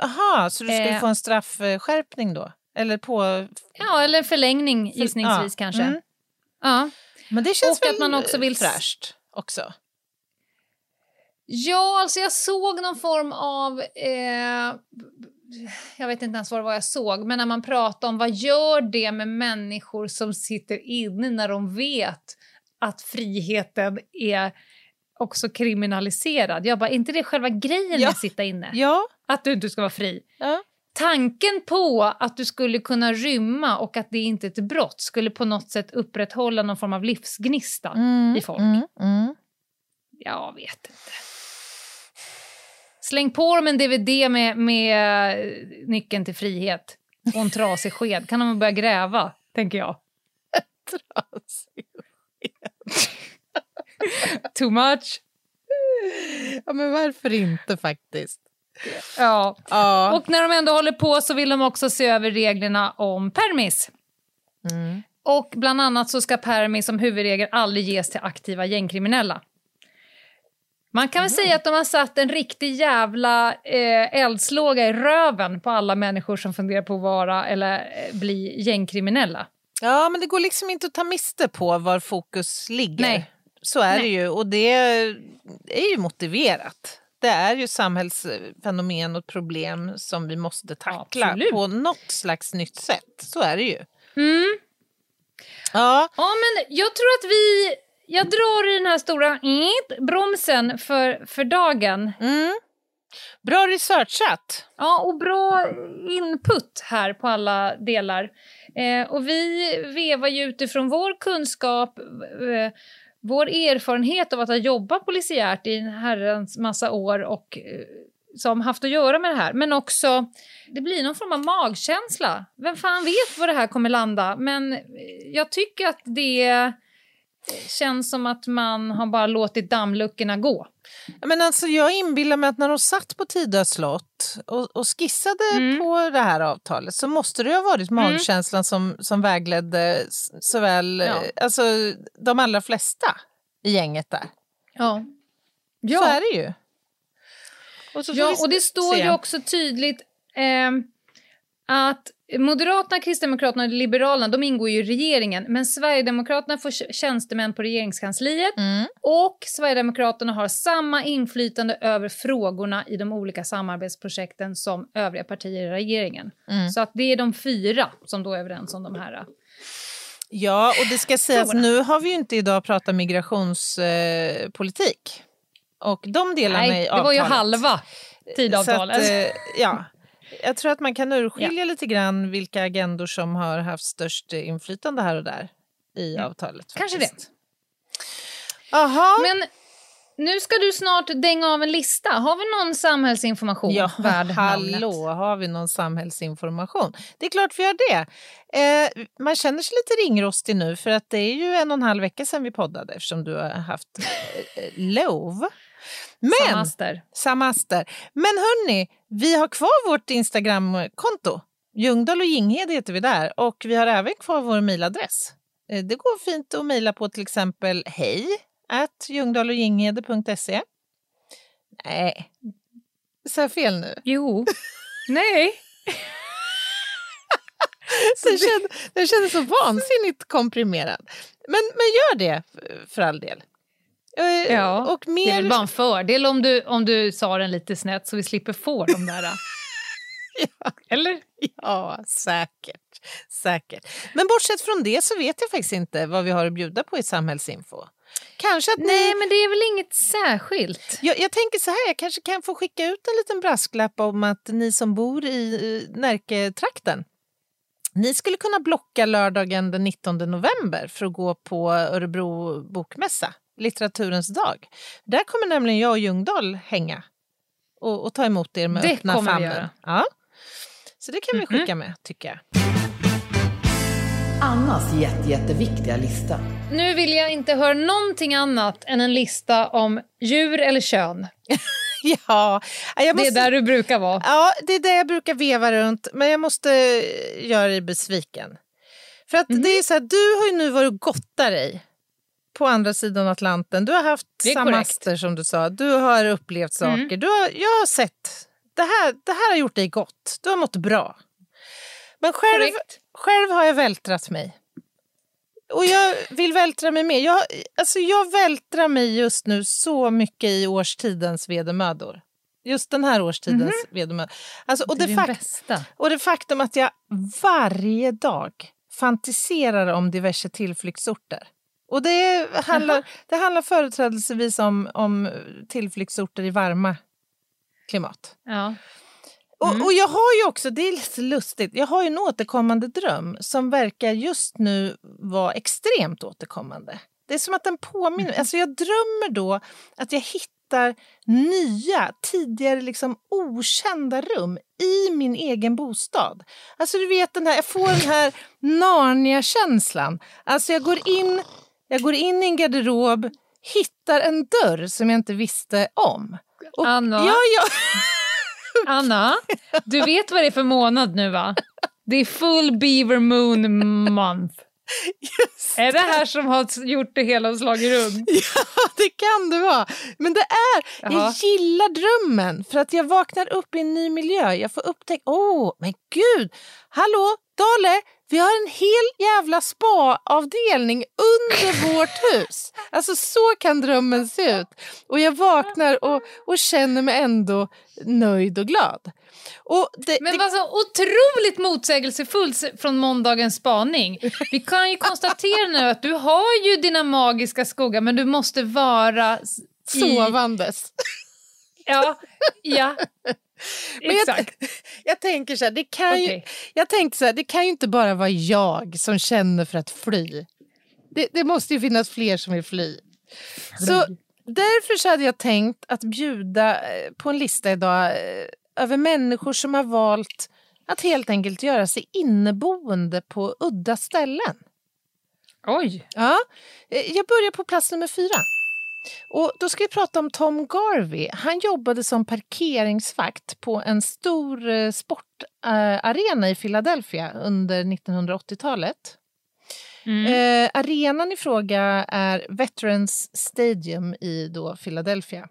Jaha, så du skulle Eh. få en straffskärpning då? Eller på... Ja, eller en förlängning gissningsvis Ja. kanske. Mm. Ja. Men det känns Och väl att man också vill- fräscht också? Ja, alltså jag såg någon form av... Jag vet inte ens vad det var jag såg, men när man pratar om vad gör det med människor som sitter inne när de vet att friheten är också kriminaliserad. Jag bara, är inte det själva grejen med Ja. att sitta inne? Ja. Att du inte ska vara fri? ja. Tanken på att du skulle kunna rymma och att det inte är ett brott skulle på något sätt upprätthålla någon form av livsgnista Mm, i folk. Mm, mm. Jag vet inte. Släng på dem en DVD med, med eh, nyckeln till frihet och en trasig sked. Kan de börja gräva, tänker jag. Trasig. Too much. Ja, men varför inte faktiskt? Ja. Ja. Och när de ändå håller på så vill de också se över reglerna om permis. Mm. Och bland annat så ska permis som huvudregel aldrig ges till aktiva gängkriminella. Man kan väl säga att de har satt en riktig jävla eh, eldslåga i röven på alla människor som funderar på att vara eller eh, bli gängkriminella. Ja, men det går liksom inte att ta miste på var fokus ligger. Nej. Så är det Nej. ju och det är ju motiverat. Det är ju samhällsfenomen och problem som vi måste tackla Absolut. på något slags nytt sätt. Så är det ju. Mm. Ja, Ja, men jag tror att vi... Jag drar i den här stora bromsen för, för dagen. mm. Bra researchat. Ja, och bra input här på alla delar. Eh, och vi vevar ju utifrån vår kunskap, eh, vår erfarenhet av att ha jobbat polisiärt i en herrans massa år och eh, som haft att göra med det här. Men också, det blir någon form av magkänsla. Vem fan vet var det här kommer landa? Men eh, jag tycker att det känns som att man har bara låtit dammluckorna gå. Men alltså, jag inbillar mig att när de satt på Tidö slott och, och skissade Mm. på det här avtalet så måste det ha varit magkänslan som, som vägledde såväl Ja. eh, alltså, de allra flesta i gänget där. Ja. Så är det ju. Och, Ja, och det står se. ju också tydligt ehm, att Moderaterna, Kristdemokraterna och Liberalerna de ingår ju i regeringen men Sverigedemokraterna får tj- tjänstemän på regeringskansliet Mm. och Sverigedemokraterna har samma inflytande över frågorna i de olika samarbetsprojekten som övriga partier i regeringen. Mm. Så att det är de fyra som då är överens om de här. Ja, och det ska sägas, nu har vi ju inte idag pratat migrationspolitik. Eh, och de delarna Nej, i det var ju avtalet. halva tidavtalet. Att, eh, ja. Jag tror att man kan urskilja lite grann vilka agendor som har haft störst inflytande här och där i avtalet. Kanske faktiskt. Jaha. Men nu ska du snart dänga av en lista. Har vi någon samhällsinformation Ja, värd hallå, har vi någon samhällsinformation? Det är klart vi har det. Eh, man känner sig lite ringrostig nu för att det är ju en och en halv vecka sedan vi poddade eftersom du har haft eh, eh, lov. Men, Samaster. Samaster. Men hörni, vi har kvar vårt Instagramkonto. Ljungdahl och Ginghede heter vi där och vi har även kvar vår mejladress. Eh, Det går fint att mejla på till exempel hej at ljungdahlochginghede.se. Nej, sa jag fel nu? Jo. Nej. Den kändes, den kändes så vansinnigt komprimerad. Men, men gör det för all del. Eh, Ja, och Det är mer... väl bara en fördel om du, om du sa den lite snett så vi slipper få de där. Eller? Ja, säkert. säkert. Men bortsett från det så vet jag faktiskt inte vad vi har att bjuda på i samhällsinfo. Kanske att ni... Nej, men det är väl inget särskilt. Jag, jag tänker så här, jag kanske kan få skicka ut en liten brasklapp om att ni som bor i eh, Närketrakten ni skulle kunna blocka lördagen den 19 november för att gå på Örebro bokmässa, litteraturens dag. Där kommer nämligen jag och Ljungdahl hänga och, och ta emot er med Det öppna kommer vi famnen. Ja. Så det kan vi Mhm. skicka med, tycker jag. Annas jätte, jätteviktiga lista. Nu vill jag inte höra någonting annat än en lista om djur eller kön. Ja, jag Det måste... är där du brukar vara. Ja, det är det jag brukar veva runt, men jag måste göra dig besviken. För att Mhm. det är så här, du har ju nu varit och gottat dig på andra sidan Atlanten. Du har haft samaster som du sa, du har upplevt saker. Mm. Du har, jag har sett, det här, det här har gjort dig gott. Du har mått bra. Men själv, Korrekt. själv har jag vältrat mig. Och jag vill vältra mig mer. Jag, alltså jag vältrar mig just nu så mycket i årstidens vedermödor. Just den här årstidens vedermödor. Alltså, och. Det det fakt- och det faktum att jag varje dag fantiserar om diverse tillflyktsorter. Och det handlar, det handlar företrädelsevis om, om tillflyktsorter i varma klimat. Ja. Och, och jag har ju också, det är lite lustigt, jag har ju en återkommande dröm som verkar just nu vara extremt återkommande. Det är som att den påminner, alltså jag drömmer då att jag hittar nya, tidigare liksom okända rum i min egen bostad. Alltså du vet den här, jag får den här Narnia-känslan. Alltså jag går in, jag går in i en garderob, hittar en dörr som jag inte visste om. Och, Anna? Ja, ja. Anna, du vet vad det är för månad nu va? Det är full beaver moon month. Just Är det här som har gjort det hela och slagit runt? Ja, det kan det vara. Men det är, jag Jaha. gillar drömmen för att jag vaknar upp i en ny miljö. Jag får upptäcka, åh, oh, men gud, hallå, Dale, vi har en hel jävla spa-avdelning under vårt hus. Alltså så kan drömmen se ut. Och jag vaknar och, och känner mig ändå nöjd och glad. Och det, Men det, vad så otroligt motsägelsefullt från måndagens spaning. Vi kan ju konstatera nu att du har ju dina magiska skogar men du måste vara i... sovandes. Ja, ja. Men jag, Exakt. jag tänker så här, det kan ju, Okej. jag tänkte så här, det kan ju inte bara vara jag som känner för att fly. Det, det måste ju finnas fler som vill fly. Så därför så hade jag tänkt att bjuda eh, på en lista idag eh, över människor som har valt att helt enkelt göra sig inneboende på udda ställen. Oj. Ja, eh, jag börjar på plats nummer fyra. Och då ska vi prata om Tom Garvey. Han jobbade som parkeringsvakt på en stor eh, sportarena i Philadelphia under 1980-talet. Mm. Eh, arenan i fråga är Veterans Stadium i då Philadelphia.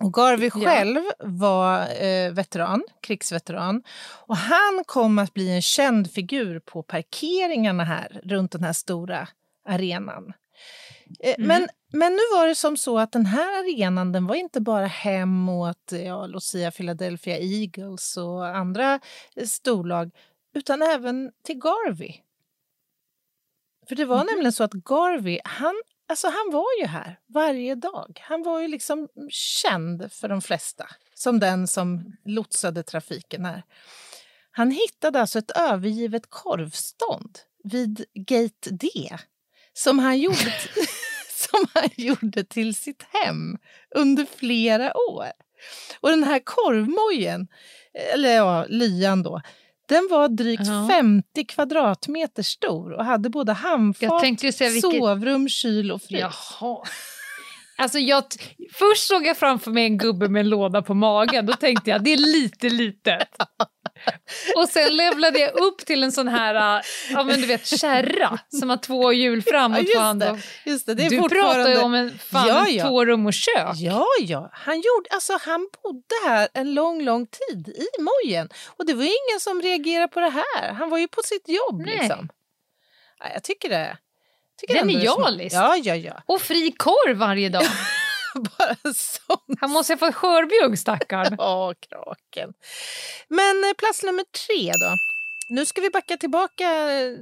Och Garvey Ja. själv var eh, veteran, krigsveteran. Och han kom att bli en känd figur på parkeringarna här runt den här stora arenan. Eh, men, men nu var det som så att den här arenan den var inte bara hem åt ja, säga Philadelphia Eagles och andra eh, storlag utan även till Garvey. För det var nämligen så att Garvey, han, alltså han var ju här varje dag. Han var ju liksom känd för de flesta som den som lotsade trafiken här. Han hittade alltså ett övergivet korvstånd vid Gate D som han gjorde, som han gjorde till sitt hem under flera år. Och den här korvmojen, eller ja, lyan då, den var drygt Ja. 50 kvadratmeter stor och hade både handfat, vilket... sovrum, kyl och frys. Jaha. Alltså jag, först såg jag framför mig en gubbe med en låda på magen. Då tänkte jag det är lite litet. Och sen levlade jag upp till en sån här äh, ja, men du vet, kärra som har två hjul fram och två andra. det. Just det, det är Du fortfarande... pratar ju om en, fan, Ja, ja. två rum och kök. Ja, ja. Han, gjorde, alltså, han bodde här en lång, lång tid i Mojen. Och det var ingen som reagerade på det här. Han var ju på sitt jobb. Nej. Liksom. Ja, jag tycker det. Tycker. Genialiskt. Ja, ja, ja. Och fri korv varje dag. Bara sånt. Han måste ha fått skörbjugg stackarn. Ja, kraken. Men eh, plats nummer tre då. Nu ska vi backa tillbaka, eh,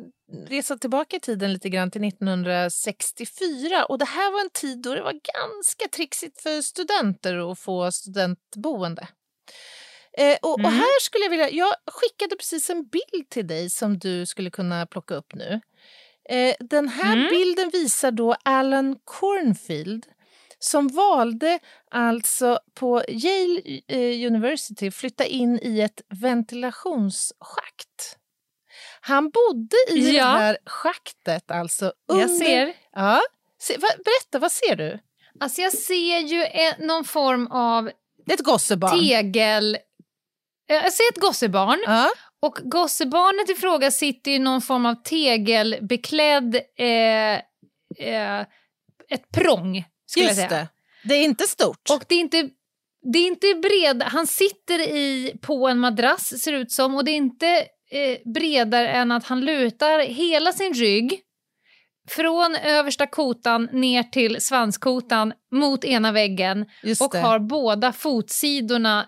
resa tillbaka i tiden lite grann till 1964. Och det här var en tid då det var ganska trixigt för studenter att få studentboende. Eh, och, och Mm. här skulle jag vilja, jag skickade precis en bild till dig som du skulle kunna plocka upp nu. Eh, den här Mm. bilden visar då Alan Cornfield som valde alltså på Yale eh, University flytta in i ett ventilationsschakt. Han bodde i Ja. det här schaktet alltså. Jag under- ser. Ja. Berätta, vad ser du? Alltså jag ser ju en, någon form av ett gossebarn. tegel... Eh, Jag ser ett gossebarn. Ja, Och gossebarnet i fråga sitter i någon form av tegelbeklädd... Eh, eh, ett prång, skulle just jag säga. det. Det är inte stort. Och det är inte... Det är inte bred, han sitter i, på en madrass ser det ut som och det är inte eh, bredare än att han lutar hela sin rygg från översta kotan ner till svanskotan mot ena väggen just och det. har båda fotsidorna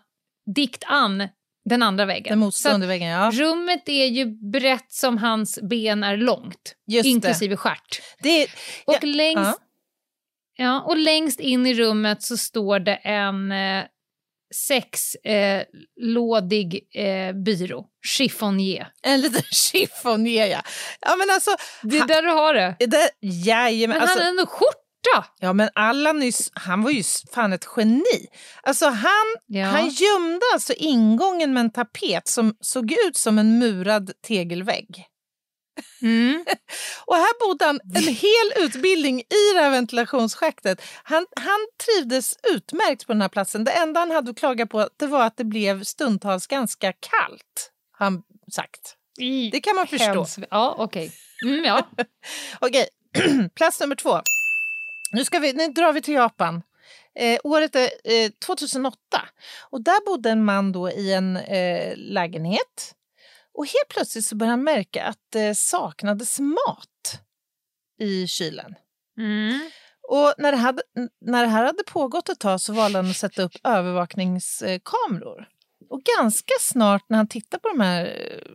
dikt an den andra väggen. den motstående väggen. Ja. Rummet är ju brett som hans ben är långt, Just det. inklusive stjärt. Det är, Och, Ja, längst, ja, och längst in i rummet så står det en eh, sexlådig eh, eh, byrå, chiffonier. en liten chiffonier, ja. ja men alltså, Det är där du har det. det jajamän, Men alltså, han har ändå skjorta! Ja, men Allan nyss, han var ju fan ett geni. Alltså han, Ja. han gömde alltså ingången med en tapet som såg ut som en murad tegelvägg. Mm. Och här bodde han en hel utbildning i det här ventilationsschaktet. Han, han trivdes utmärkt på den här platsen. Det enda han hade att klaga på det var att det blev stundtals ganska kallt, han sagt. Det kan man förstå. Hemskt. Ja, okej. Mm, ja. Okej, plats nummer två. Nu, ska vi, nu drar vi till Japan. Eh, året är eh, 2008. Och där bodde en man då i en eh, lägenhet. Och helt plötsligt så började han märka att det saknades mat i kylen. Mm. Och när det, hade, när det här hade pågått ett tag så valde han att sätta upp övervakningskameror. Och ganska snart när han tittar på de här eh,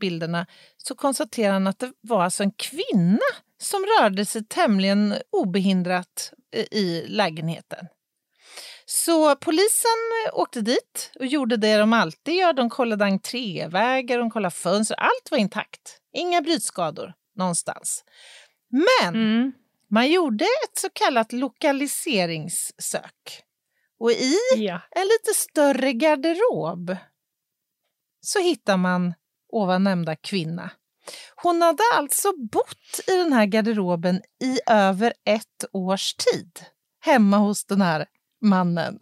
bilderna så konstaterar han att det var alltså en kvinna som rörde sig tämligen obehindrat eh, i lägenheten. Så polisen åkte dit och gjorde det de alltid gör. De kollade entrévägar, de kollade fönster. Allt var intakt. Inga brytskador någonstans. Men Mm. man gjorde ett så kallat lokaliseringssök. Och i Ja. en lite större garderob så hittar man ovan nämnda kvinna. Hon hade alltså bott i den här garderoben i över ett års tid hemma hos den här mannen.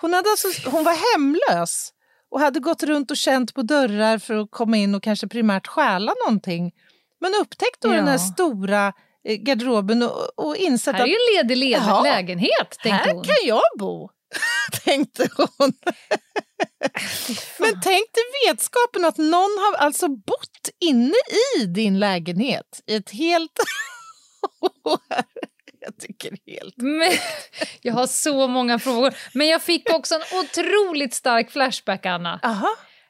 Hon, hade alltså, hon var hemlös och hade gått runt och känt på dörrar för att komma in och kanske primärt stjäla någonting. Men upptäckte då den här Ja. stora eh, garderoben och, och insett Här är att ju en ledig led- Jaha. lägenhet, tänkte här hon. kan jag bo, tänkte hon. Men tänk dig vetskapen att någon har alltså bott inne i din lägenhet i ett helt år. Jag tycker helt... Men, jag har så många frågor. Men jag fick också en otroligt stark flashback, Anna. Aha.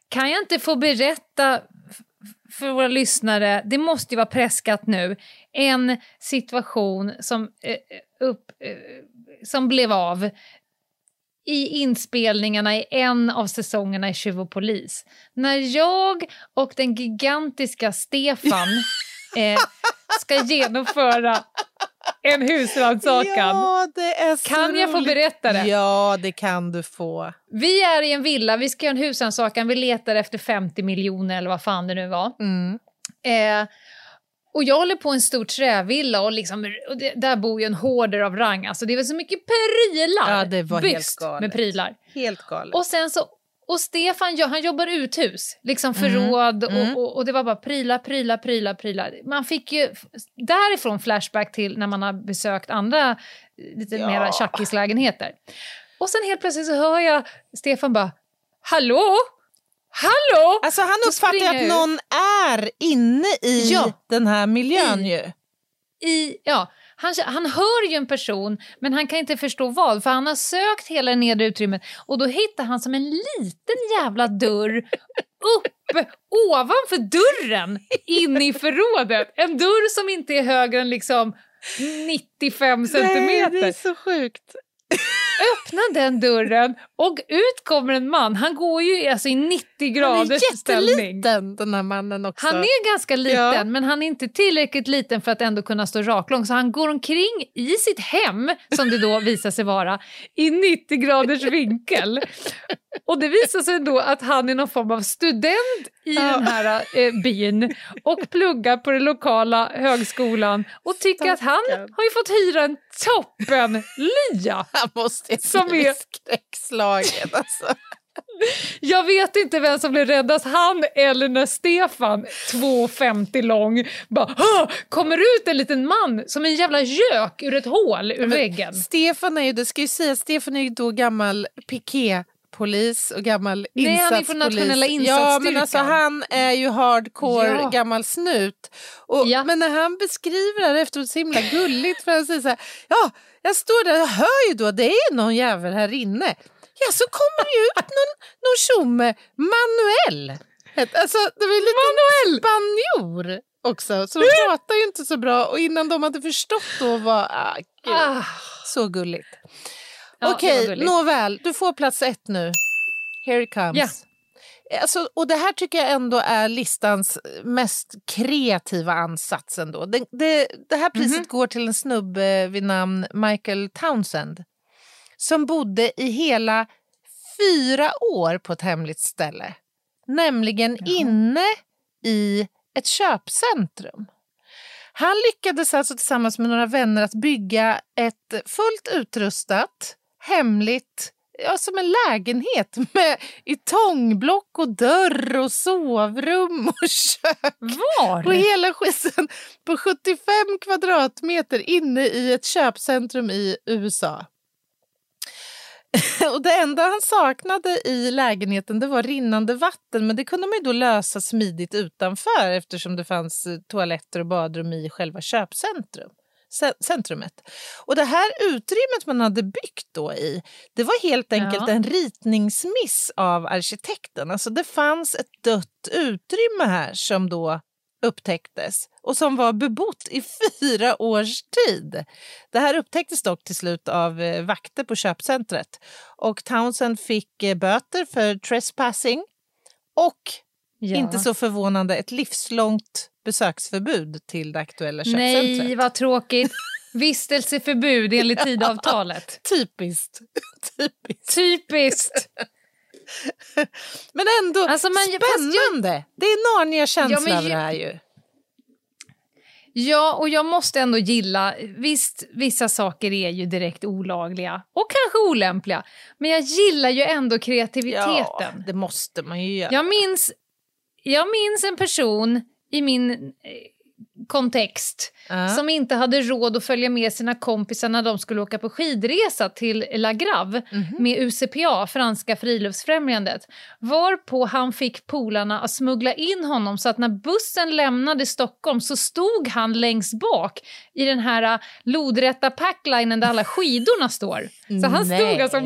Kan jag inte få berätta för våra lyssnare, det måste ju vara preskat nu, en situation som, eh, upp, eh, som blev av i inspelningarna i en av säsongerna i Tjuv och polis. När jag och den gigantiska Stefan eh, ska genomföra en husrannsakan. Ja, Kan jag få berätta det? Ja, det kan du få. Vi är i en villa, vi ska göra en husrannsakan, vi letar efter 50 miljoner eller vad fan det nu var. Mm. Eh, och jag håller på en stor trävilla och, liksom, och det, där bor ju en hoarder av rang. Alltså det var så mycket prylar. Ja, det var helt galet. med prylar. Helt galet. Och sen så och Stefan han jobbar uthus, liksom Mm, förråd mm. Och, och, och det var bara prylar, prylar, prylar, prylar. Man fick ju därifrån flashback till när man har besökt andra eh, lite Ja. mera tjackislägenheter. Och sen helt plötsligt så hör jag Stefan bara “Hallå? Hallå?” Alltså han uppfattar ju att någon är inne i Ja. den här miljön I- ju. i, ja, han, han hör ju en person, men han kan inte förstå vad. För han har sökt hela det nedre utrymmet och då hittar han som en liten jävla dörr upp ovanför dörren in i förrådet. En dörr som inte är högre än liksom 95 Nej, centimeter. det är så sjukt. Öppna den dörren och ut kommer en man. Han går ju alltså i 90 Han är graders ställning. jätteliten den här mannen också. Han är ganska liten, Ja. men han är inte tillräckligt liten för att ändå kunna stå raklång. Så han går omkring i sitt hem, som det då visar sig vara, i 90 graders vinkel. Och det visar sig då att han är någon form av student i Ja. den här eh, byn och pluggar på den lokala högskolan och tycker att han har ju fått hyra en toppenlya. Han måste Som bli är- skräckslagen. Alltså. Jag vet inte vem som blev räddast, han eller när Stefan, 2,50 lång, bara "Hå!" kommer ut en liten man som en jävla gök ur ett hål ur väggen. Stefan är ju, det ska ju säga, Stefan är ju då gammal piké-polis och gammal Nej, han är insatspolis. från nationella Ja, men insatsstyrkan. alltså han är ju hardcore Ja. gammal snut. Och, Ja. Men när han beskriver det här efteråt så himla gulligt för han säger så här, ja, jag står där och hör ju då, det är någon jävel här inne. Ja, så kommer det ju ut någon, någon tjomme, Manuel. Alltså, det var lite Manuel! spanjor också, så de pratar ju inte så bra. Och innan de hade förstått då var, ah, gud, Ah, så gulligt. Ja, Okej, nåväl, du får plats ett nu. Here it comes. Ja. Alltså, och det här tycker jag ändå är listans mest kreativa ansats. Ändå. Det, det, det här priset Mhm. går till en snubbe vid namn Michael Townsend som bodde i hela fyra år på ett hemligt ställe. Nämligen inne i ett köpcentrum. Han lyckades alltså tillsammans med några vänner att bygga ett fullt utrustat, hemligt ja, som en lägenhet med i tångblock och dörr och sovrum och kök. Var? Och hela skiten på 75 kvadratmeter inne i ett köpcentrum i USA. Och Det enda han saknade i lägenheten det var rinnande vatten men det kunde man ju då lösa smidigt utanför eftersom det fanns eh, toaletter och badrum i själva köpcentrum centrumet. Och det här utrymmet man hade byggt då i, det var helt enkelt Ja. en ritningsmiss av arkitekten. Alltså det fanns ett dött utrymme här som då upptäcktes och som var bebott i fyra års tid. Det här upptäcktes dock till slut av eh, vakter på köpcentret och Townsend fick eh, böter för trespassing och Ja. inte så förvånande ett livslångt besöksförbud till det aktuella köpcentret. Nej, vad tråkigt. Vistelseförbud enligt tidavtalet. Typiskt. Typiskt. Typiskt. Men ändå Alltså, men- fast jag- spännande. Det är Narnia-känsla Ja, det här ju. Ja, och jag måste ändå gilla... Visst, vissa saker är ju direkt olagliga och kanske olämpliga. Men jag gillar ju ändå kreativiteten. Ja, det måste man ju göra. Jag minns, jag minns en person i min eh, kontext Ja. som inte hade råd att följa med sina kompisar när de skulle åka på skidresa till La Grave Mhm. med UCPA, Franska friluftsfrämjandet. Varpå han fick polarna att smuggla in honom så att när bussen lämnade Stockholm så stod han längst bak i den här eh, lodrätta packlinen där alla skidorna står. Så han stod alltså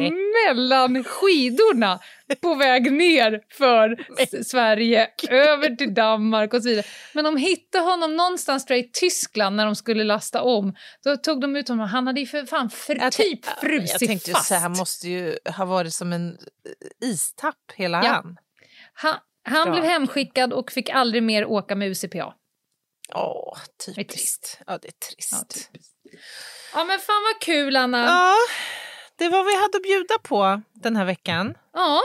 mellan skidorna på väg ner för Sverige, över till Danmark och så vidare. Men de hittade honom någonstans i Tyskland när de skulle lasta om. Då tog de ut honom. Han hade ju för fan för Jag typ frusit Jag tänkte fast. säga, han måste ju ha varit som en eh, istapp hela Ja. han. Han, han blev hemskickad och fick aldrig mer åka med UCPA. Åh, Det är typiskt. trist. Ja, det är trist. Ja, Ja men fan vad kul Anna! Ja, det var vad vi hade att bjuda på den här veckan. Ja.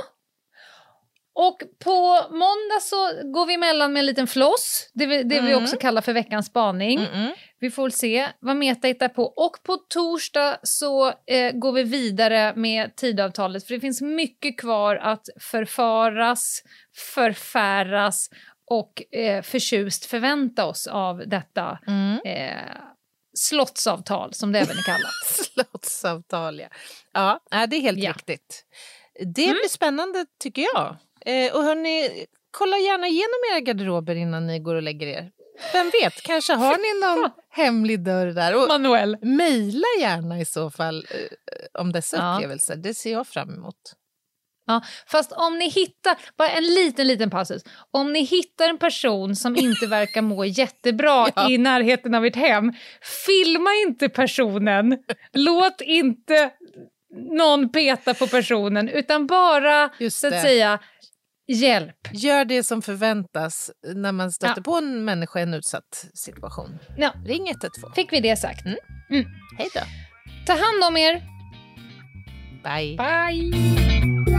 Och på måndag så går vi emellan med en liten floss, det, vi, det vi Mm. också kallar för veckans spaning. Mm-mm. Vi får se vad Meta hittar på. Och på torsdag så eh, går vi vidare med tidavtalet för det finns mycket kvar att förfaras, förfäras och eh, förtjust förvänta oss av detta Mm. eh, slottsavtal som det även är kallat. Slottsavtal, ja. Ja, det är helt Ja. Mm. riktigt. Det blir spännande tycker jag. Eh, och hörni, kolla gärna igenom era garderober innan ni går och lägger er. Vem vet, kanske har ni någon hemlig dörr där. Och Manuel. mejla gärna i så fall eh, om dessa Ja. upplevelser. Det ser jag fram emot. Ja, fast om ni hittar, bara en liten liten passus. Om ni hittar en person som inte verkar må jättebra Ja. i närheten av ert hem, filma inte personen. Låt inte någon peta på personen, utan bara så att säga hjälp. Gör det som förväntas när man stöter Ja. på en människa i en utsatt situation. Ja, Ring 112. fick vi det sagt. Mm. Hej då. Ta hand om er. Bye. Bye!